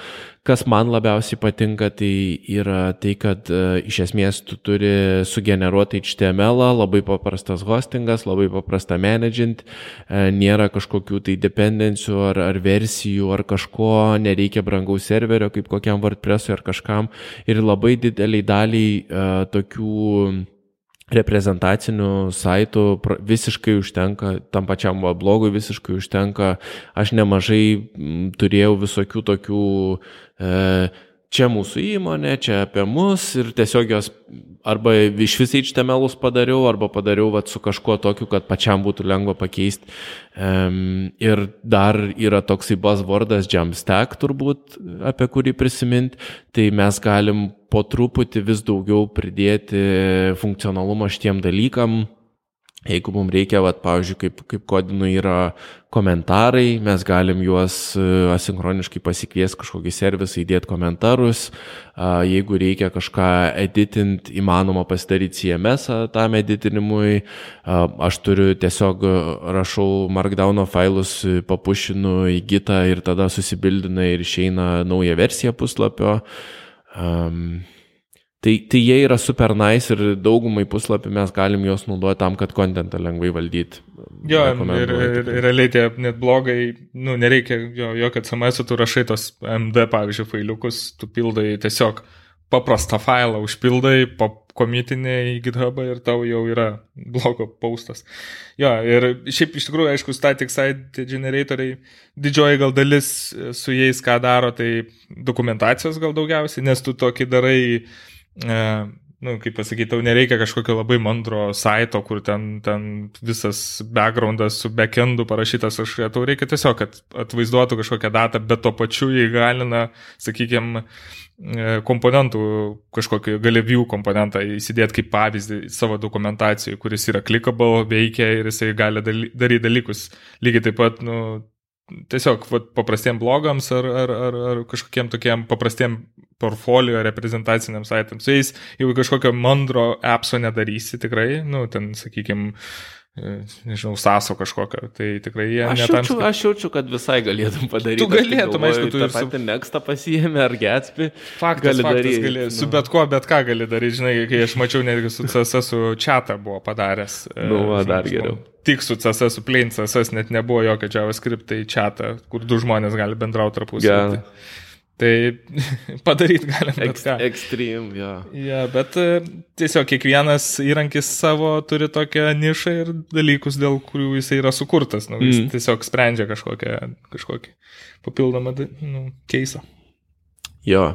Kas man labiausiai patinka, tai yra tai, kad uh, iš esmės tu turi sugeneruoti HTML, labai paprastas hostingas, labai paprasta managint, uh, nėra kažkokių tai dependencijų ar, ar versijų ar kažko, nereikia brangaus serverio kaip kokiam WordPress'ui ar kažkam. Ir labai dideliai daliai uh, tokių reprezentacinių saitų visiškai užtenka, tam pačiam blogui visiškai užtenka. Aš nemažai turėjau visokių tokių e, čia mūsų įmonė, čia apie mus ir tiesiog jos arba iš visai HTML'us padariau, arba padariau vat, su kažkuo tokiu, kad pačiam būtų lengva pakeisti. Um, ir dar yra toksai buzzwordas Jamstack turbūt, apie kurį prisiminti, tai mes galim po truputį vis daugiau pridėti funkcionalumą šitiem dalykam, Jeigu mums reikia, vat, pavyzdžiui, kaip, kaip kodinų yra komentarai, mes galim juos e, asinchroniškai pasikviesti kažkokį servisą, įdėti komentarus. Jeigu reikia kažką editint, įmanoma pasidaryti CMS tam editinimui. Aš turiu tiesiog rašau markdowno failus, papušinu į gitą ir tada susibildina ir išeina nauja versija puslapio. Um, Tai, tai jie yra super nice ir daugumai puslapį mes galim juos naudoti tam, kad kontentą lengvai valdyti.
Jo, ir, ir, ir realiai tie net blogai, nu, nereikia jo, jokio CMS, tu rašai tos MD, pavyzdžiui, failiukus, tu pildai tiesiog paprastą failą, užpildai, komitinį į GitHubą ir tau jau yra blogo paustas. Jo, ir šiaip iš tikrųjų, aišku, static site generatoriai, didžioji gal dalis su jais, ką daro, tai dokumentacijos gal daugiausiai, nes tu tokį darai e, nu, kaip pasakyti, tau nereikia kažkokio labai mandro saito, kur ten, ten visas backgroundas su backendu parašytas, aš, tau reikia tiesiog, kad atvaizduotų kažkokią datą, bet to pačiu įgalina, sakykime, komponentų kažkokį gali view komponentą įsidėti kaip pavyzdį savo dokumentacijoje, kuris yra clickable, veikia ir jisai gali daryti dalykus. Lygiai taip pat, nu, tiesiog vat, paprastiem blogams ar, ar, ar, ar kažkokiem tokiem paprastiem portfolio reprezentaciniams saitams. Su jais jau kažkokio mandro appso nedarysi tikrai, nu, ten, sakykime, nežinau, saso kažkokio, tai tikrai jie
aš jaučiu, tam... Aš jaučiu, kad visai galėtum padaryti.
Tu galėtum, aišku, tu
ir patį Nextą pasijėmė ar Gatsby.
Faktas, gali faktas, daryti. Gali, nu. Su bet kuo, bet ką gali daryti, žinai, kai aš mačiau netgi su CSS chatą buvo padaręs.
Nu, va, dar geriau.
Tik su CSS, su plain CSS net nebuvo jokio JavaScript, tai chatą, kur du žmonės gali bendrauti tarpusavį. Yeah. Tai Tai padaryti galim
Ex, extreme, jo.
Ja, bet e, tiesiog kiekvienas įrankis savo turi tokią nišą ir dalykus, dėl kurių jisai yra sukurtas. Nu, jis
Mm.
tiesiog sprendžia kažkokią, kažkokį papildomą nu, keisą.
Jo.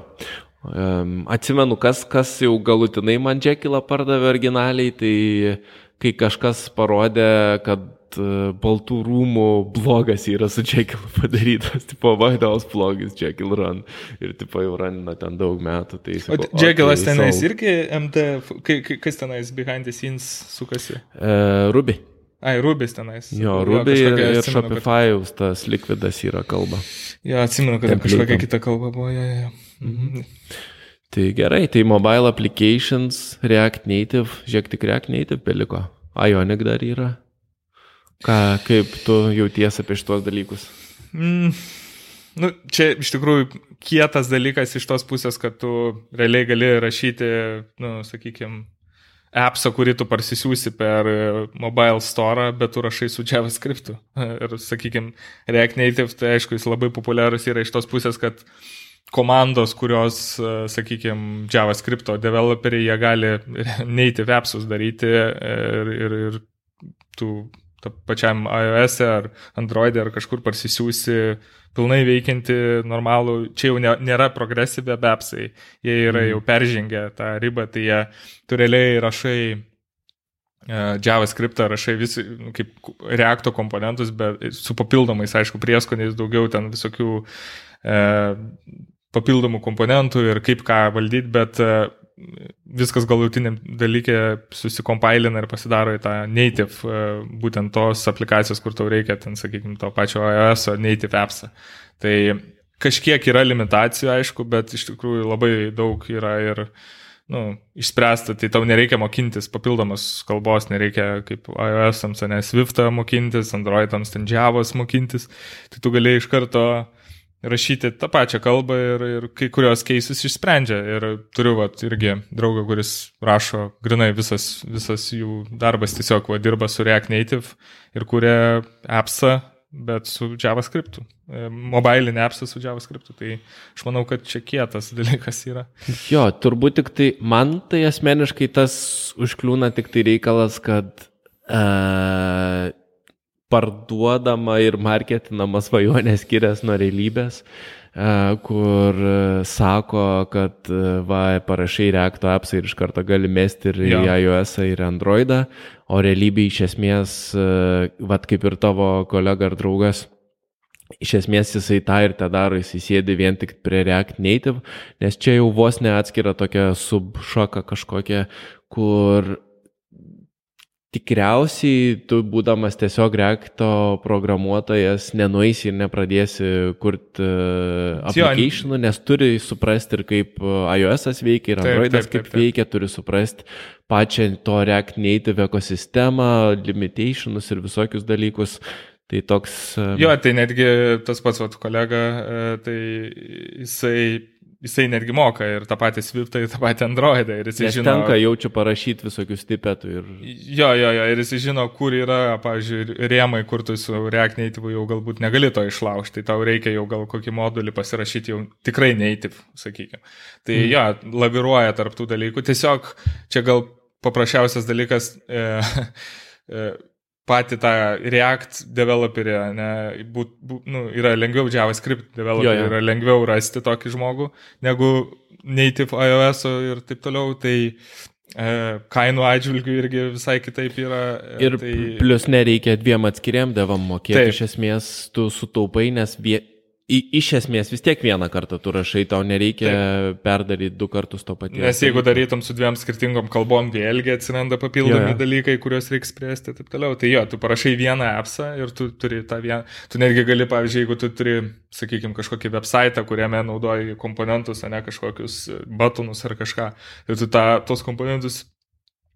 Um, atsimenu, kas, kas jau galutinai man Džekilą pardavė originaliai, tai kai kažkas parodė, kad e, Baltų rūmų blogas yra su Džekilu padarytas, tipo White House blogas Džekil Run ir tipo jau ranina ten daug metų. Tai,
O
sakau,
Džekilas
okay,
tenais
sold.
irgi MD, kas tenais behind the scenes sukasi?
Uh, Ruby.
Ai, Rubis tenais.
Jo, Ruby ir,
kažkokia
ir
atsimenu, kad-
Shopify'us tas likvidas yra kalba.
Jo, atsimenu, kad ten
Template'am.
kažkokia kita kalba buvo. Jo, jo, jo. Mhm.
Tai gerai, tai mobile applications, React Native, žiūrėk tik React Native beliko. Ionic dar yra. Ką, kaip tu jauties apie šitos dalykus?
Mm, nu, čia iš tikrųjų kietas dalykas iš tos pusės, kad tu realiai gali rašyti, nu, sakykime, appsą, kurį tu parsisiųsi per e, mobile store, bet tu rašai su JavaScript. Ir, sakykime, React Native, tai aišku, jis labai populiarus yra iš tos pusės, kad komandos, kurios, sakykime, JavaScript developeriai, jie gali native appsus daryti ir, ir, ir tu pačiam iOS e ar Android ar kažkur parsisiųsi pilnai veikianti normalų, čia jau ne, nėra progresyvė appsai, jie yra jau peržengę tą ribą, tai jie tu realiai rašai e, JavaScript rašai visi nu, kaip reakto komponentus, bet su papildomais, aišku, prieskoniais daugiau ten visokių e, papildomų komponentų ir kaip ką valdyti, bet e, viskas galutiniam dalykė susikompailina ir pasidaro į tą native, e, būtent tos aplikacijos, kur tau reikia, ten, sakykime, to pačio iOS native appsą. Tai kažkiek yra limitacijų, aišku, bet iš tikrųjų labai daug yra ir nu, išspręsta, tai tau nereikia mokintis papildomos kalbos, nereikia kaip iOS-ams, ne Swift'ą mokintis, Android'ams ten Javos mokintis, tai tu gali iš karto rašyti tą pačią kalbą ir, ir kai kurios keisus išsprendžia. Ir turiu vat, irgi draugą, kuris rašo, grinai visas, visas jų darbas tiesiog va, dirba su React Native ir kuria appsą, bet su JavaScript. Mobilinį appsą su JavaScript. Tai aš manau, kad čia kietas dalykas yra.
Jo, turbūt tik tai, man tai asmeniškai tas užkliūna tik tai reikalas, kad uh, parduodama ir marketinama svajonė skiriasi nuo realybės, uh, kur uh, sako, kad uh, va, parašai reakto appsą ir iš karto gali mesti ir
Jo.
į iOS ir Androidą, o realybė iš esmės, va, kaip ir tavo kolega ar draugas, Iš esmės jisai tą ir tą daro, jisai sėdi vien tik prie React Native, nes čia jau vos neatskira tokia subšoka kažkokia, kur tikriausiai tu būdamas tiesiog Reacto programuotojas nenueisi ir nepradėsi kurti
Jo,
applicationų, nes turi suprasti ir kaip uh, iOS veikia, ir Androidas kaip
taip, taip.
veikia, turi suprasti pačią to React Native ekosistemą, limitationus ir visokius dalykus. Tai toks... um,
Jo, tai netgi tas pats vat, kolega, e, tai jisai, jisai netgi moka ir tą patį Swiftą, ir tą patį Androidą. Ir jisai
Nes
žino,
tenka jaučiu parašyti visokius tipetų ir...
Jo, jo, jo, ir jis žino, kur yra, pavyzdžiui, rėmai, kur tu su React Native jau galbūt negali to išlaužti, tai tau reikia jau gal kokį modulį pasirašyti jau tikrai native, sakykime. Tai mm. jo, laviruoja tarptų dalykų. Tiesiog čia gal paprasčiausias dalykas. E, e, patį tą React developerį, ne, būt, būt, nu, yra lengviau JavaScript developerį,
Jo, jo.
yra lengviau rasti tokį žmogų negu native iOS ir taip toliau. Tai e, kainų atžvilgių irgi visai kitaip yra. e,
Ir
tai,
tai... plus nereikia dviem atskiriam devam mokėti.
Taip.
Iš esmės tu sutaupai, nes vie... į, iš esmės vis tiek vieną kartą tu rašai, tau nereikia Taip. perdaryti du kartus to paties.
Nes jeigu darytum su dviem skirtingom kalbom, vėlgi atsiranda papildomi
Jo,
dalykai, kuriuos reikia spręsti ir taip toliau. Tai jo, tu parašai vieną appsą ir tu turi tą vieną. Tu netgi gali, pavyzdžiui, jeigu tu turi, sakykime, kažkokį website, kuriame naudoji komponentus, o ne kažkokius batonus ar kažką, tai tu tą, tos komponentus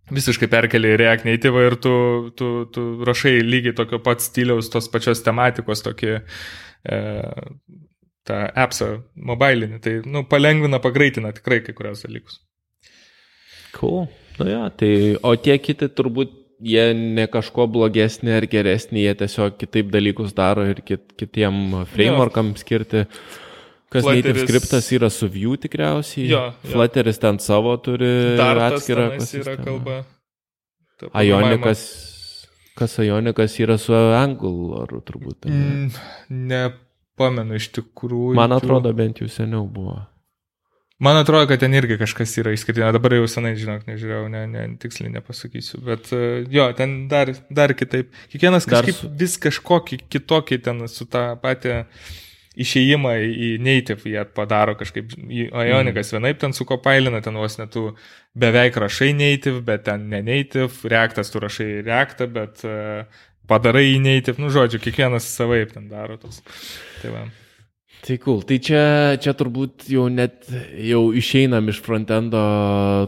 visiškai perkeli į React Native ir tu, tu, tu rašai lygiai tokio pat stiliaus, tos pačios tematikos tokį tą appsą mobilinį. Tai, nu, palengvina, pagreitina tikrai kai kurios dalykus.
Cool. Nu jo, tai, o tie kiti turbūt jie ne kažko blogesni ar geresni, jie tiesiog kitaip dalykus daro ir kit, kitiem frameworkam skirti. Kas native skriptas yra su Vue tikriausiai.
Jo, jo.
Flutteris ten savo turi
Dartas atskirą. yra kalba.
Ionikas. Kas Ionikas yra su Angular, turbūt.
Mm, nepamenu iš tikrųjų.
Man atrodo, bent jau seniau buvo.
Man atrodo, kad ten irgi kažkas yra išskirtinio. Dabar jau senai, žinok, nežiūrėjau, ne, ne, tiksliai nepasakysiu. Bet uh, jo, ten dar, dar kitaip. Kiekvienas kažkaip su... vis kažkokį kitokį ten su tą patį išėjimą į native jie padaro kažkaip. Ionikas mm. vienaip ten sukopailina, ten vos netų beveik rašai native, bet ten ne native, reaktas tu rašai reaktą, bet uh, padarai į native. Nu, žodžiu, kiekvienas savaip ten daro tos. Tai va.
Tai cool. Tai čia, čia turbūt jau net jau išeinam iš frontendo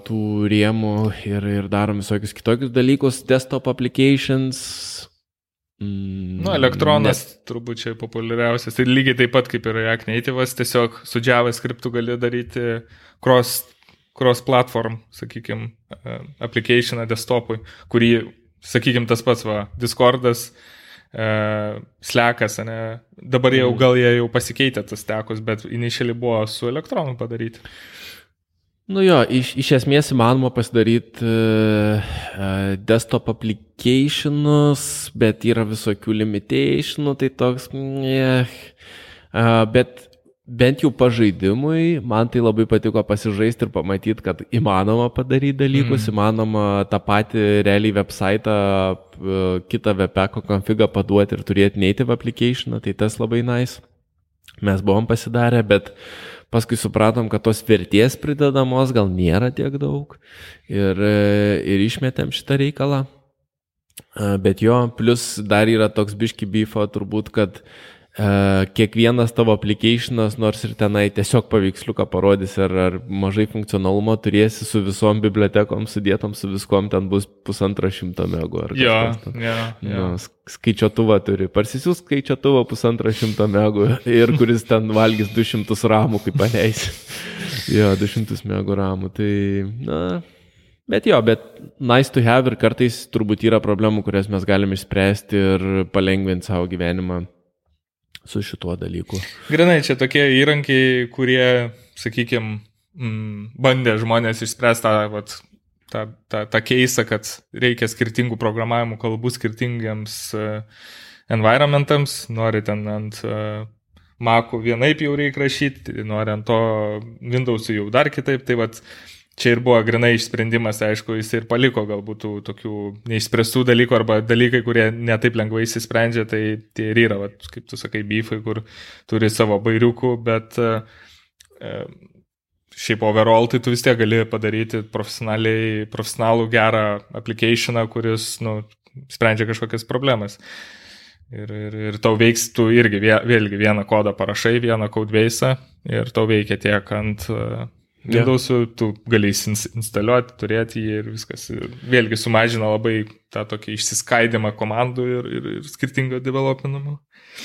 tų rėmų ir, ir darom visokius kitokius dalykus, desktop applications.
Mm, nu, elektronas net... turbūt čia populiariausias. Ir lygiai taip pat kaip ir React Native'as, tiesiog su JavaScript gali daryti cross, cross platform, sakykime, applicationą desktopui, kurį, sakykime, tas pats va, Discordas. Uh, slekas, ne? Dabar jau mm. gal jie jau pasikeitė tas tekus, bet initialiai buvo su elektronu padaryti.
Nu jo, iš, iš esmės įmanoma pasidaryti uh, uh, desktop applicationus, bet yra visokių limitationų, tai toks, yeah. uh, bet bent jau pažaidimui, man tai labai patiko pasižaisti ir pamatyti, kad įmanoma padaryti dalykus, mm. įmanoma tą patį realiai website, kitą webpack konfigą paduoti ir turėti native application, tai tas labai nice. Mes buvom pasidarę, bet paskui supratom, kad tos vertės pridedamos gal nėra tiek daug ir, ir išmetėm šitą reikalą. Bet jo, plus dar yra toks biški bifo turbūt, kad kiekvienas tavo applicationas, nors ir tenai tiesiog paveiksliuką parodys, ar, ar mažai funkcionalumo turėsi su visom bibliotekom sudėtom, su viskom ten bus pusantro šimto megų.
Jo, jo, jo.
Nu, skaičiuotuvą turi, parsisiūs skaičiuotuvą pusantro šimto megų ir kuris ten valgys 200 ramų, kaip paleisi. jo, 200 megų ramų. Tai, na, Bet jo, bet nice to have ir kartais turbūt yra problemų, kurias mes galime išspręsti ir palengvinti savo gyvenimą su šituo dalyku.
Grinai, čia tokie įrankiai, kurie, sakykime, mm, bandė žmonės išspręsti tą, vat, tą, tą, tą keisą, kad reikia skirtingų programavimų kalbų skirtingiams uh, environmentams, nori ten ant uh, Macų vienaip jau reikia rašyti, nori ant to Windows'ų jau dar kitaip, tai vat čia ir buvo grinai išsprendimas, aišku, jis ir paliko galbūt tų tokių neišspręstų dalykų arba dalykai, kurie netaip lengvai įsisprendžia, tai tie ir yra, vat, kaip tu sakai, bifai, kur turi savo bairiukų, bet e, šiaip overall tai tu vis tiek gali padaryti profesionalų gerą applicationą, kuris, nu, sprendžia kažkokias problemas. Ir, ir, ir tau veiks, tu irgi vėlgi vieną kodą parašai, vieną codebase ir tau veikia tiek ant Windows'ų tu gali instaliuoti, turėti jį ir viskas. Ir vėlgi sumažina labai tą tokį išsiskaidimą komandų ir, ir, ir skirtingo developinimo.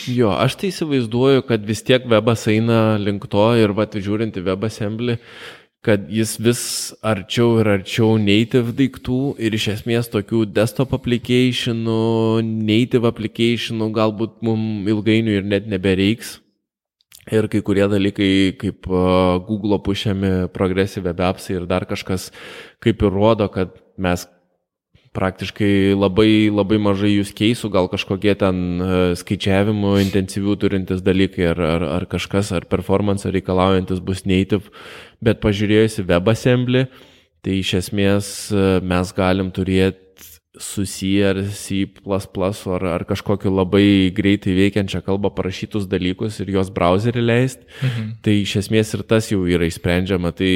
Jo, aš tai įsivaizduoju, kad vis tiek webas eina link to ir va, žiūrint į WebAssembly, kad jis vis arčiau ir arčiau native daiktų ir iš esmės tokių desktop applicationų, native applicationų galbūt mums ilgainiui ir net nebereiks Ir kai kurie dalykai, kaip Google pušiami progresyvė apsai ir dar kažkas, kaip ir rodo, kad mes praktiškai labai, labai mažai jūs keisų, gal kažkokie ten skaičiavimų intensyvių turintis dalykai ar, ar, ar kažkas, ar performance reikalaujantis bus native, bet pažiūrėjus į WebAssembly, tai iš esmės mes galim turėti su C ar C++ ar, ar kažkokiu labai greitai veikiančią kalbą parašytus dalykus ir jos browserį leisti, mhm. tai iš esmės ir tas jau yra išsprendžiama. Tai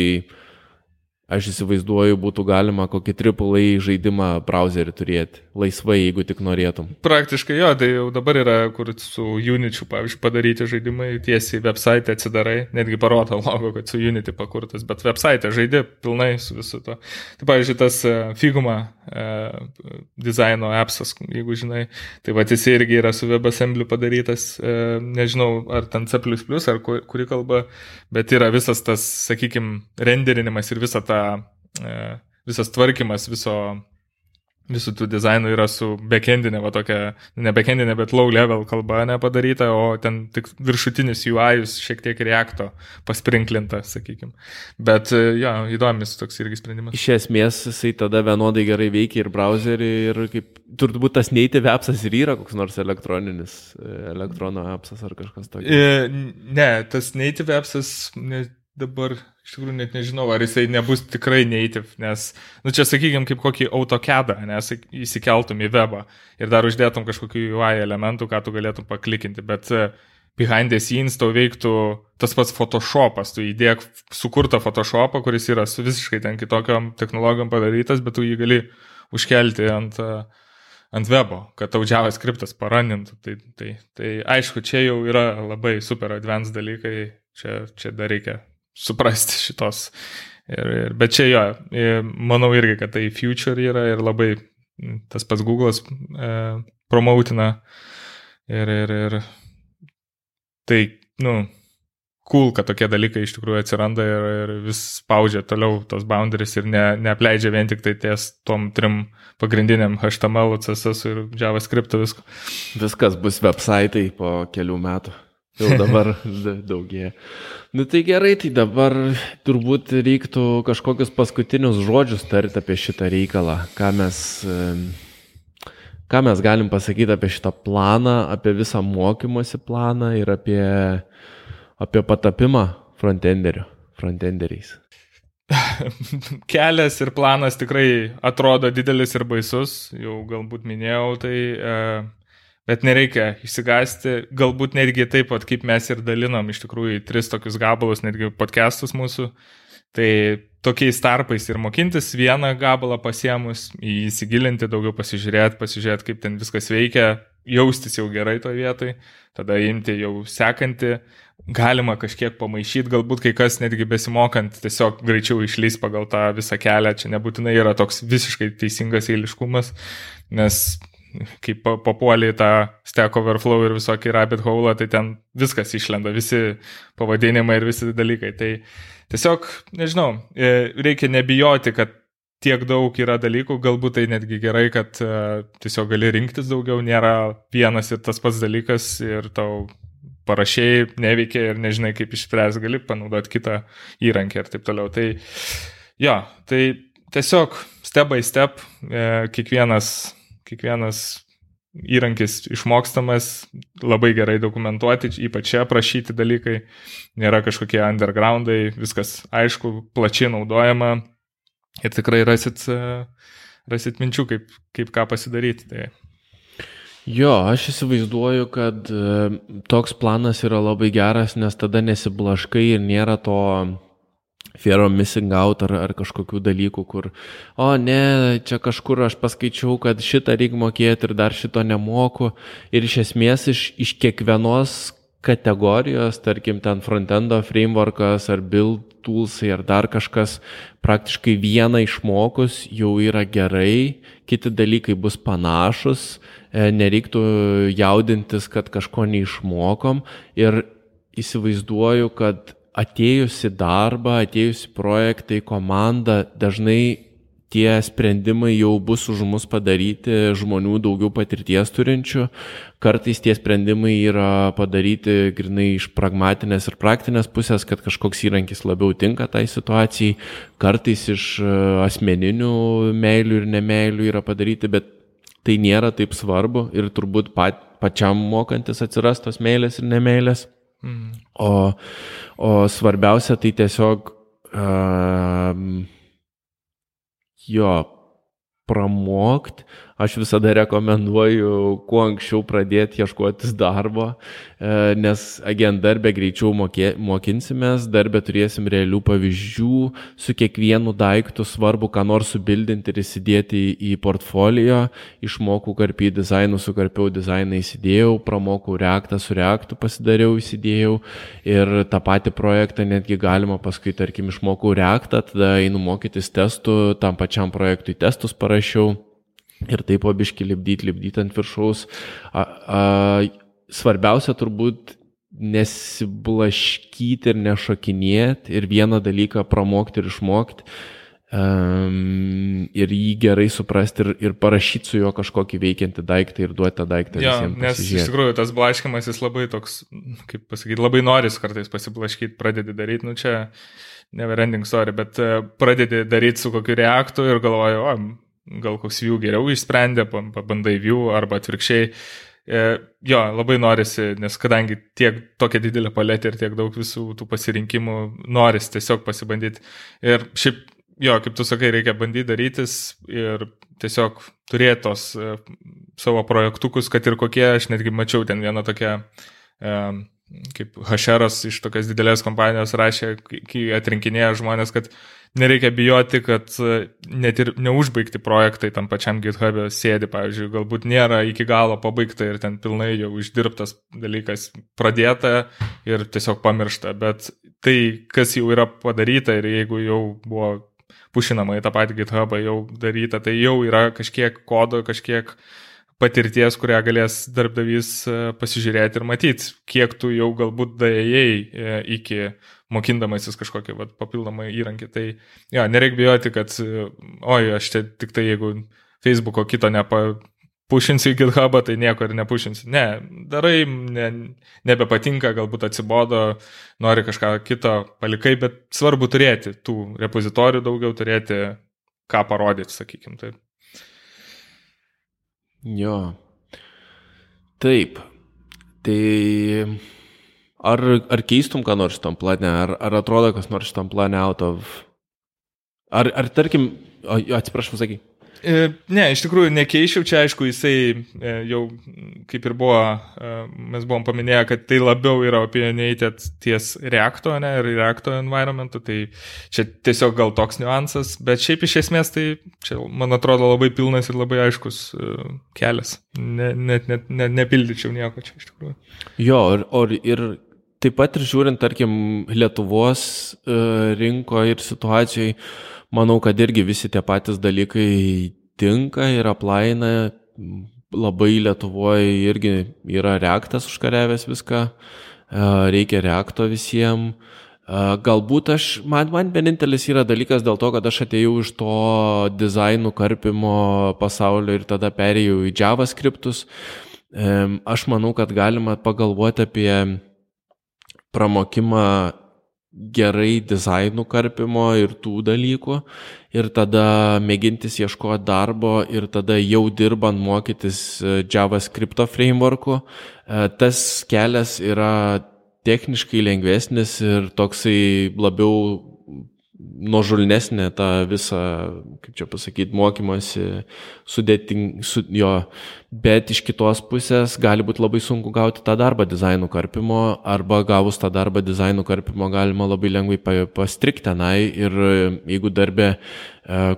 aš įsivaizduoju, būtų galima kokį AAA žaidimą browserį turėti, laisvai, jeigu tik norėtum.
Praktiškai jo, tai jau dabar yra, kur su Unity, pavyzdžiui, padaryti žaidimai, tiesiai website atsidarai, netgi parodo logo, kad su Unity pakurtas, bet website žaidė pilnai su visu to. Tai pavyzdžiui, tas e, Figma e, dizaino appsas, jeigu žinai, tai va jis irgi yra su WebAssembly padarytas, e, nežinau, ar ten C++, ar kuri kalba, bet yra visas tas, sakykime, renderinimas ir visa ta visas tvarkymas viso visų tų dizainų yra su backendinė, va tokia, ne backendinė, bet low level kalba nepadaryta, o ten tik viršutinis UI šiek tiek reakto pasprinklinta, sakykime. Bet e, jo, įdomis toks irgi sprendimas.
Iš esmės jisai tada vienodai gerai veikia ir browserį, ir kaip turbūt tas native appsas ir yra koks nors elektroninis, e, elektrono appsas ar kažkas tokio.
E, ne, tas native appsas ne, dabar iš tikrųjų net nežinau, ar jisai nebus tikrai native, nes, nu čia sakykime, kaip kokį autokedą, nes įsikeltum į webą ir dar uždėtum kažkokių UI elementų, ką tu galėtum paklikinti, bet uh, behind the scenes tau veiktų tas pats Photoshopas, tu įdėk sukurtą Photoshopą, kuris yra su visiškai ten kitokiam technologijom padarytas, bet tu jį gali užkelti ant, ant webo, kad tau JavaScriptas paranintų. Tai, tai, tai aišku, čia jau yra labai super advanced dalykai, čia, čia dar reikia suprasti šitos. Ir, ir, bet čia jo, manau irgi, kad tai future yra ir labai tas pats Google'as e, promautina. Ir, ir, ir tai, nu, cool, kad tokie dalykai iš tikrųjų atsiranda ir, ir vis spaudžia toliau tos boundaries ir ne, neapleidžia vien tik tai ties tom trim pagrindiniam HTML, CSS ir JavaScript visko.
Viskas bus websaitai po kelių metų. Jau dabar daugėja. Nu tai gerai, tai dabar turbūt reiktų kažkokius paskutinius žodžius tarti apie šitą reikalą. Ką mes, ką mes galim pasakyti apie šitą planą, apie visą mokymosi planą ir apie, apie patapimą frontenderiu, frontenderiais.
Kelias ir planas tikrai atrodo didelis ir baisus, jau galbūt minėjau, tai e, Bet nereikia išsigasti, galbūt netgi taip pat, kaip mes ir dalinom iš tikrųjų į tris tokius gabalus, netgi podcastus mūsų. Tai tokiais tarpais ir mokintis vieną gabalą pasiemus, įsigilinti, daugiau pasižiūrėti, pasižiūrėti, kaip ten viskas veikia, jaustis jau gerai toje vietoje, tada imti jau sekantį, galima kažkiek pamaišyti, galbūt kai kas netgi besimokant tiesiog greičiau išlys pagal tą visą kelią, čia nebūtinai yra toks visiškai teisingas eiliškumas, nes kai papuolė į tą Stack Overflow ir visokį Rabbit Hole, tai ten viskas išlenda, visi pavadinimai ir visi dalykai. Tai tiesiog, nežinau, e, reikia nebijoti, kad tiek daug yra dalykų, galbūt tai netgi gerai, kad uh, tiesiog gali rinktis daugiau, nėra vienas ir tas pats dalykas ir tau parašiai neveikia ir nežinai, kaip išspręs, gali panaudoti kitą įrankį ir taip toliau. Tai jo, tai tiesiog step by step, e, kiekvienas kiekvienas įrankis išmokstamas, labai gerai dokumentuoti, ypač čia aprašyti dalykai, nėra kažkokie undergroundai, viskas aišku, plačiai naudojama ir tikrai rasit, rasit minčių, kaip, kaip ką pasidaryti. Tai.
Jo, aš įsivaizduoju, kad e, toks planas yra labai geras, nes tada nesiblaškai ir nėra to fear of missing out ar, ar kažkokių dalykų, kur, o ne, čia kažkur aš paskaičiau, kad šitą reikia mokėti ir dar šito nemoku. Ir iš esmės iš, iš kiekvienos kategorijos, tarkim, ten frontendo frameworkas ar build toolsai ar dar kažkas, praktiškai vieną išmokus jau yra gerai, kiti dalykai bus panašus, e, nereiktų jaudintis, kad kažko neišmokom ir įsivaizduoju, kad atėjusi darbą, atėjusi projektai, komanda, dažnai tie sprendimai jau bus už mus padaryti žmonių daugiau patirties turinčių. Kartais tie sprendimai yra padaryti grinai iš pragmatinės ir praktinės pusės, kad kažkoks įrankis labiau tinka tai situacijai. Kartais iš e, asmeninių meilių ir nemeilių yra padaryti, bet tai nėra taip svarbu ir turbūt pat, pačiam mokantis atsiras tos meilės ir nemeilės. Mm. O, o svarbiausia tai tiesiog um, jo pramokti Aš visada rekomenduoju kuo anksčiau pradėti ieškotis darbo, e, nes, agent, darbę greičiau mokė, mokinsimės, darbę turėsim realių pavyzdžių, su kiekvienu daiktu svarbu, ką nors subildinti ir įsidėti į portfolio, išmokau karpį dizainų, sukarpiau dizainą įsidėjau, pramokau reaktą, su reaktu pasidariau, įsidėjau. Ir tą patį projektą netgi galima paskui, tarkim, išmokau reaktą, tada einu mokytis testų, tam pačiam projektui testus parašiau ir taip pabiški lipdyti, lipdyti ant viršaus. A, a, svarbiausia turbūt nesiblaškyti ir nešokinėti ir vieną dalyką pramokti ir išmokti. um, ir jį gerai suprasti ir, ir parašyti su juo kažkokį veikiantį daiktą ir duoti tą daiktą.
Jo, nes iš tikrųjų tas blaškimas jis labai toks, kaip pasakyti, labai noris kartais pasiblaškyti, pradedi daryti, nu čia neverending story, bet e, pradedi daryti su kokiu reaktu ir galvoju, o, gal koks jų geriau išsprendė, pabandai jų arba atvirkščiai. E, jo, labai norisi, nes kadangi tiek tokia didelė paletė ir tiek daug visų tų pasirinkimų, norisi tiesiog pasibandyti. Ir šiaip jo, kaip tu sakai, reikia bandyti darytis ir tiesiog turėti tos e, savo projektukus, kad ir kokie, aš netgi mačiau ten vieną tokią, e, kaip Hašeras iš tokios didelės kompanijos rašė, kai atrinkinėja žmonės, kad nereikia bijoti, kad e, net ir neužbaigti projektai tam pačiam GitHub'e sėdi, pavyzdžiui, galbūt nėra iki galo pabaigta ir ten pilnai jau išdirbtas dalykas pradėta ir tiesiog pamiršta, bet tai, kas jau yra padaryta ir jeigu jau buvo pušinama į tą patį GitHubą jau daryta, tai jau yra kažkiek kodo, kažkiek patirties, kurią galės darbdavys e, pasižiūrėti ir matyti, kiek tu jau galbūt daėjai e, iki mokindamasis kažkokį vat, papildomą įrankį. Tai jo, nereikia bijoti, kad, oi, aš čia tik tai jeigu Facebooko kito nepa, pušinsi į GitHubą, tai nieko ir nepušinsi. Ne, darai, ne, nebepatinka, galbūt atsibodo, nori kažką kito palikai, bet svarbu turėti tų repozitorių daugiau, turėti ką parodyti, sakykim. Taip.
Jo. Taip. Tai ar, ar keistum ką nors tam plane, ar, ar atrodo kas nors tam plane out of... Ar, ar tarkim, atsiprašau, sakyk.
E, ne, iš tikrųjų nekeičiau, čia aišku, jisai e, jau kaip ir buvo, e, mes buvom paminėję, kad tai labiau yra opinionated ties reakto, ne, ir reakto environmentu, tai čia tiesiog gal toks niuansas, bet šiaip iš esmės tai čia, man atrodo, labai pilnas ir labai aiškus kelias. Net, net, net ne, nepildyčiau nieko čia iš tikrųjų.
Jo, ir, ir taip pat ir žiūrint, tarkim, Lietuvos rinkoje ir situacijoje, manau, kad irgi visi tie patys dalykai tinka ir aplaina. Labai Lietuvoje irgi yra reaktas užkariavęs viską, e, reikia reakto visiems. E, galbūt aš, man, man vienintelis yra dalykas dėl to, kad aš atėjau iš to dizainų karpimo pasaulio ir tada perėjau į JavaScriptus. E, aš manau, kad galima pagalvoti apie pramokimą gerai dizainų karpimo ir tų dalykų ir tada mėgintis ieškoti darbo ir tada jau dirbant mokytis e, JavaScript frameworku. E, tas kelias yra techniškai lengvesnis ir toksai labiau nuožulnesnė ta visa, kaip čia pasakyti, mokymosi sudėting, su, jo, bet iš kitos pusės gali būti labai sunku gauti tą darbą dizainų karpimo, arba gavus tą darbą dizainų karpimo galima labai lengvai pastrikti tenai ir jeigu darbė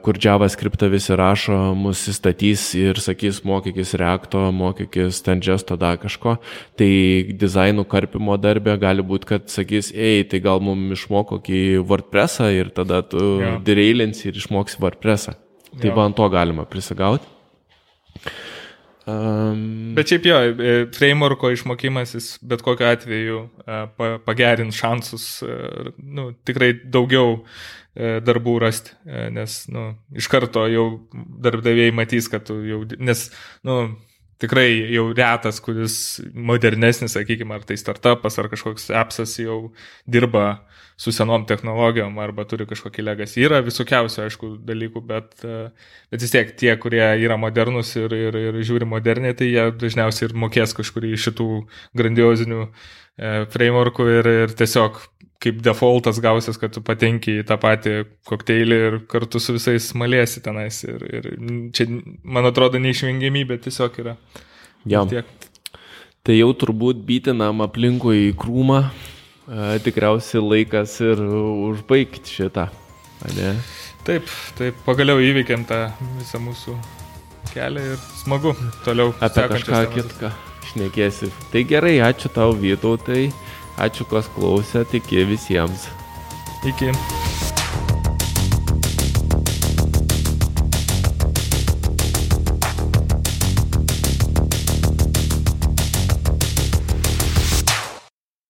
kur JavaScript visi rašo, mus įstatys ir sakys, mokykis Reacto, mokykis ten gesto dar kažko, tai dizainų karpimo darbė gali būti, kad sakys, ei, tai gal mums išmok kokį WordPressą ir tada tu ja. dirailinsi ir išmoksi WordPressą. Tai ja. man to galima prisigauti.
Um, bet šiaip jo, e, frameworko išmokymasis bet kokiu atveju uh, pagerins šansus, nu, tikrai daugiau uh, E, darbų rasti, e, nes nu, iš karto jau darbdaviai matys, kad tu jau, nes nu, tikrai jau retas, kuris modernesnis, sakykime, ar tai startupas, ar kažkoks appsas jau dirba su senom technologijom, arba turi kažkokį legas. Yra visokiausių, aišku, dalykų, bet, e, bet vis tiek tie, kurie yra modernus ir, ir, ir žiūri moderniai, tai jie dažniausiai ir mokės kažkurį iš šitų grandiozinių frameworkų ir, ir tiesiog kaip defaultas gausis, kad tu patenki į tą patį kokteilį ir kartu su visais malėsi tenais. Ir, ir čia, man atrodo, neišvengiamybė tiesiog yra.
Ja. Tai jau turbūt bitinam aplinkui į krūmą, e, tikriausiai laikas ir užbaigti šitą. Ne?
Taip, taip, pagaliau įveikėm tą visą mūsų kelią ir smagu toliau.
Apie kažką kitką šnekėsi. Tai gerai, ačiū tau, Vytautai. Ačiū, kas klausė, iki visiems.
Iki.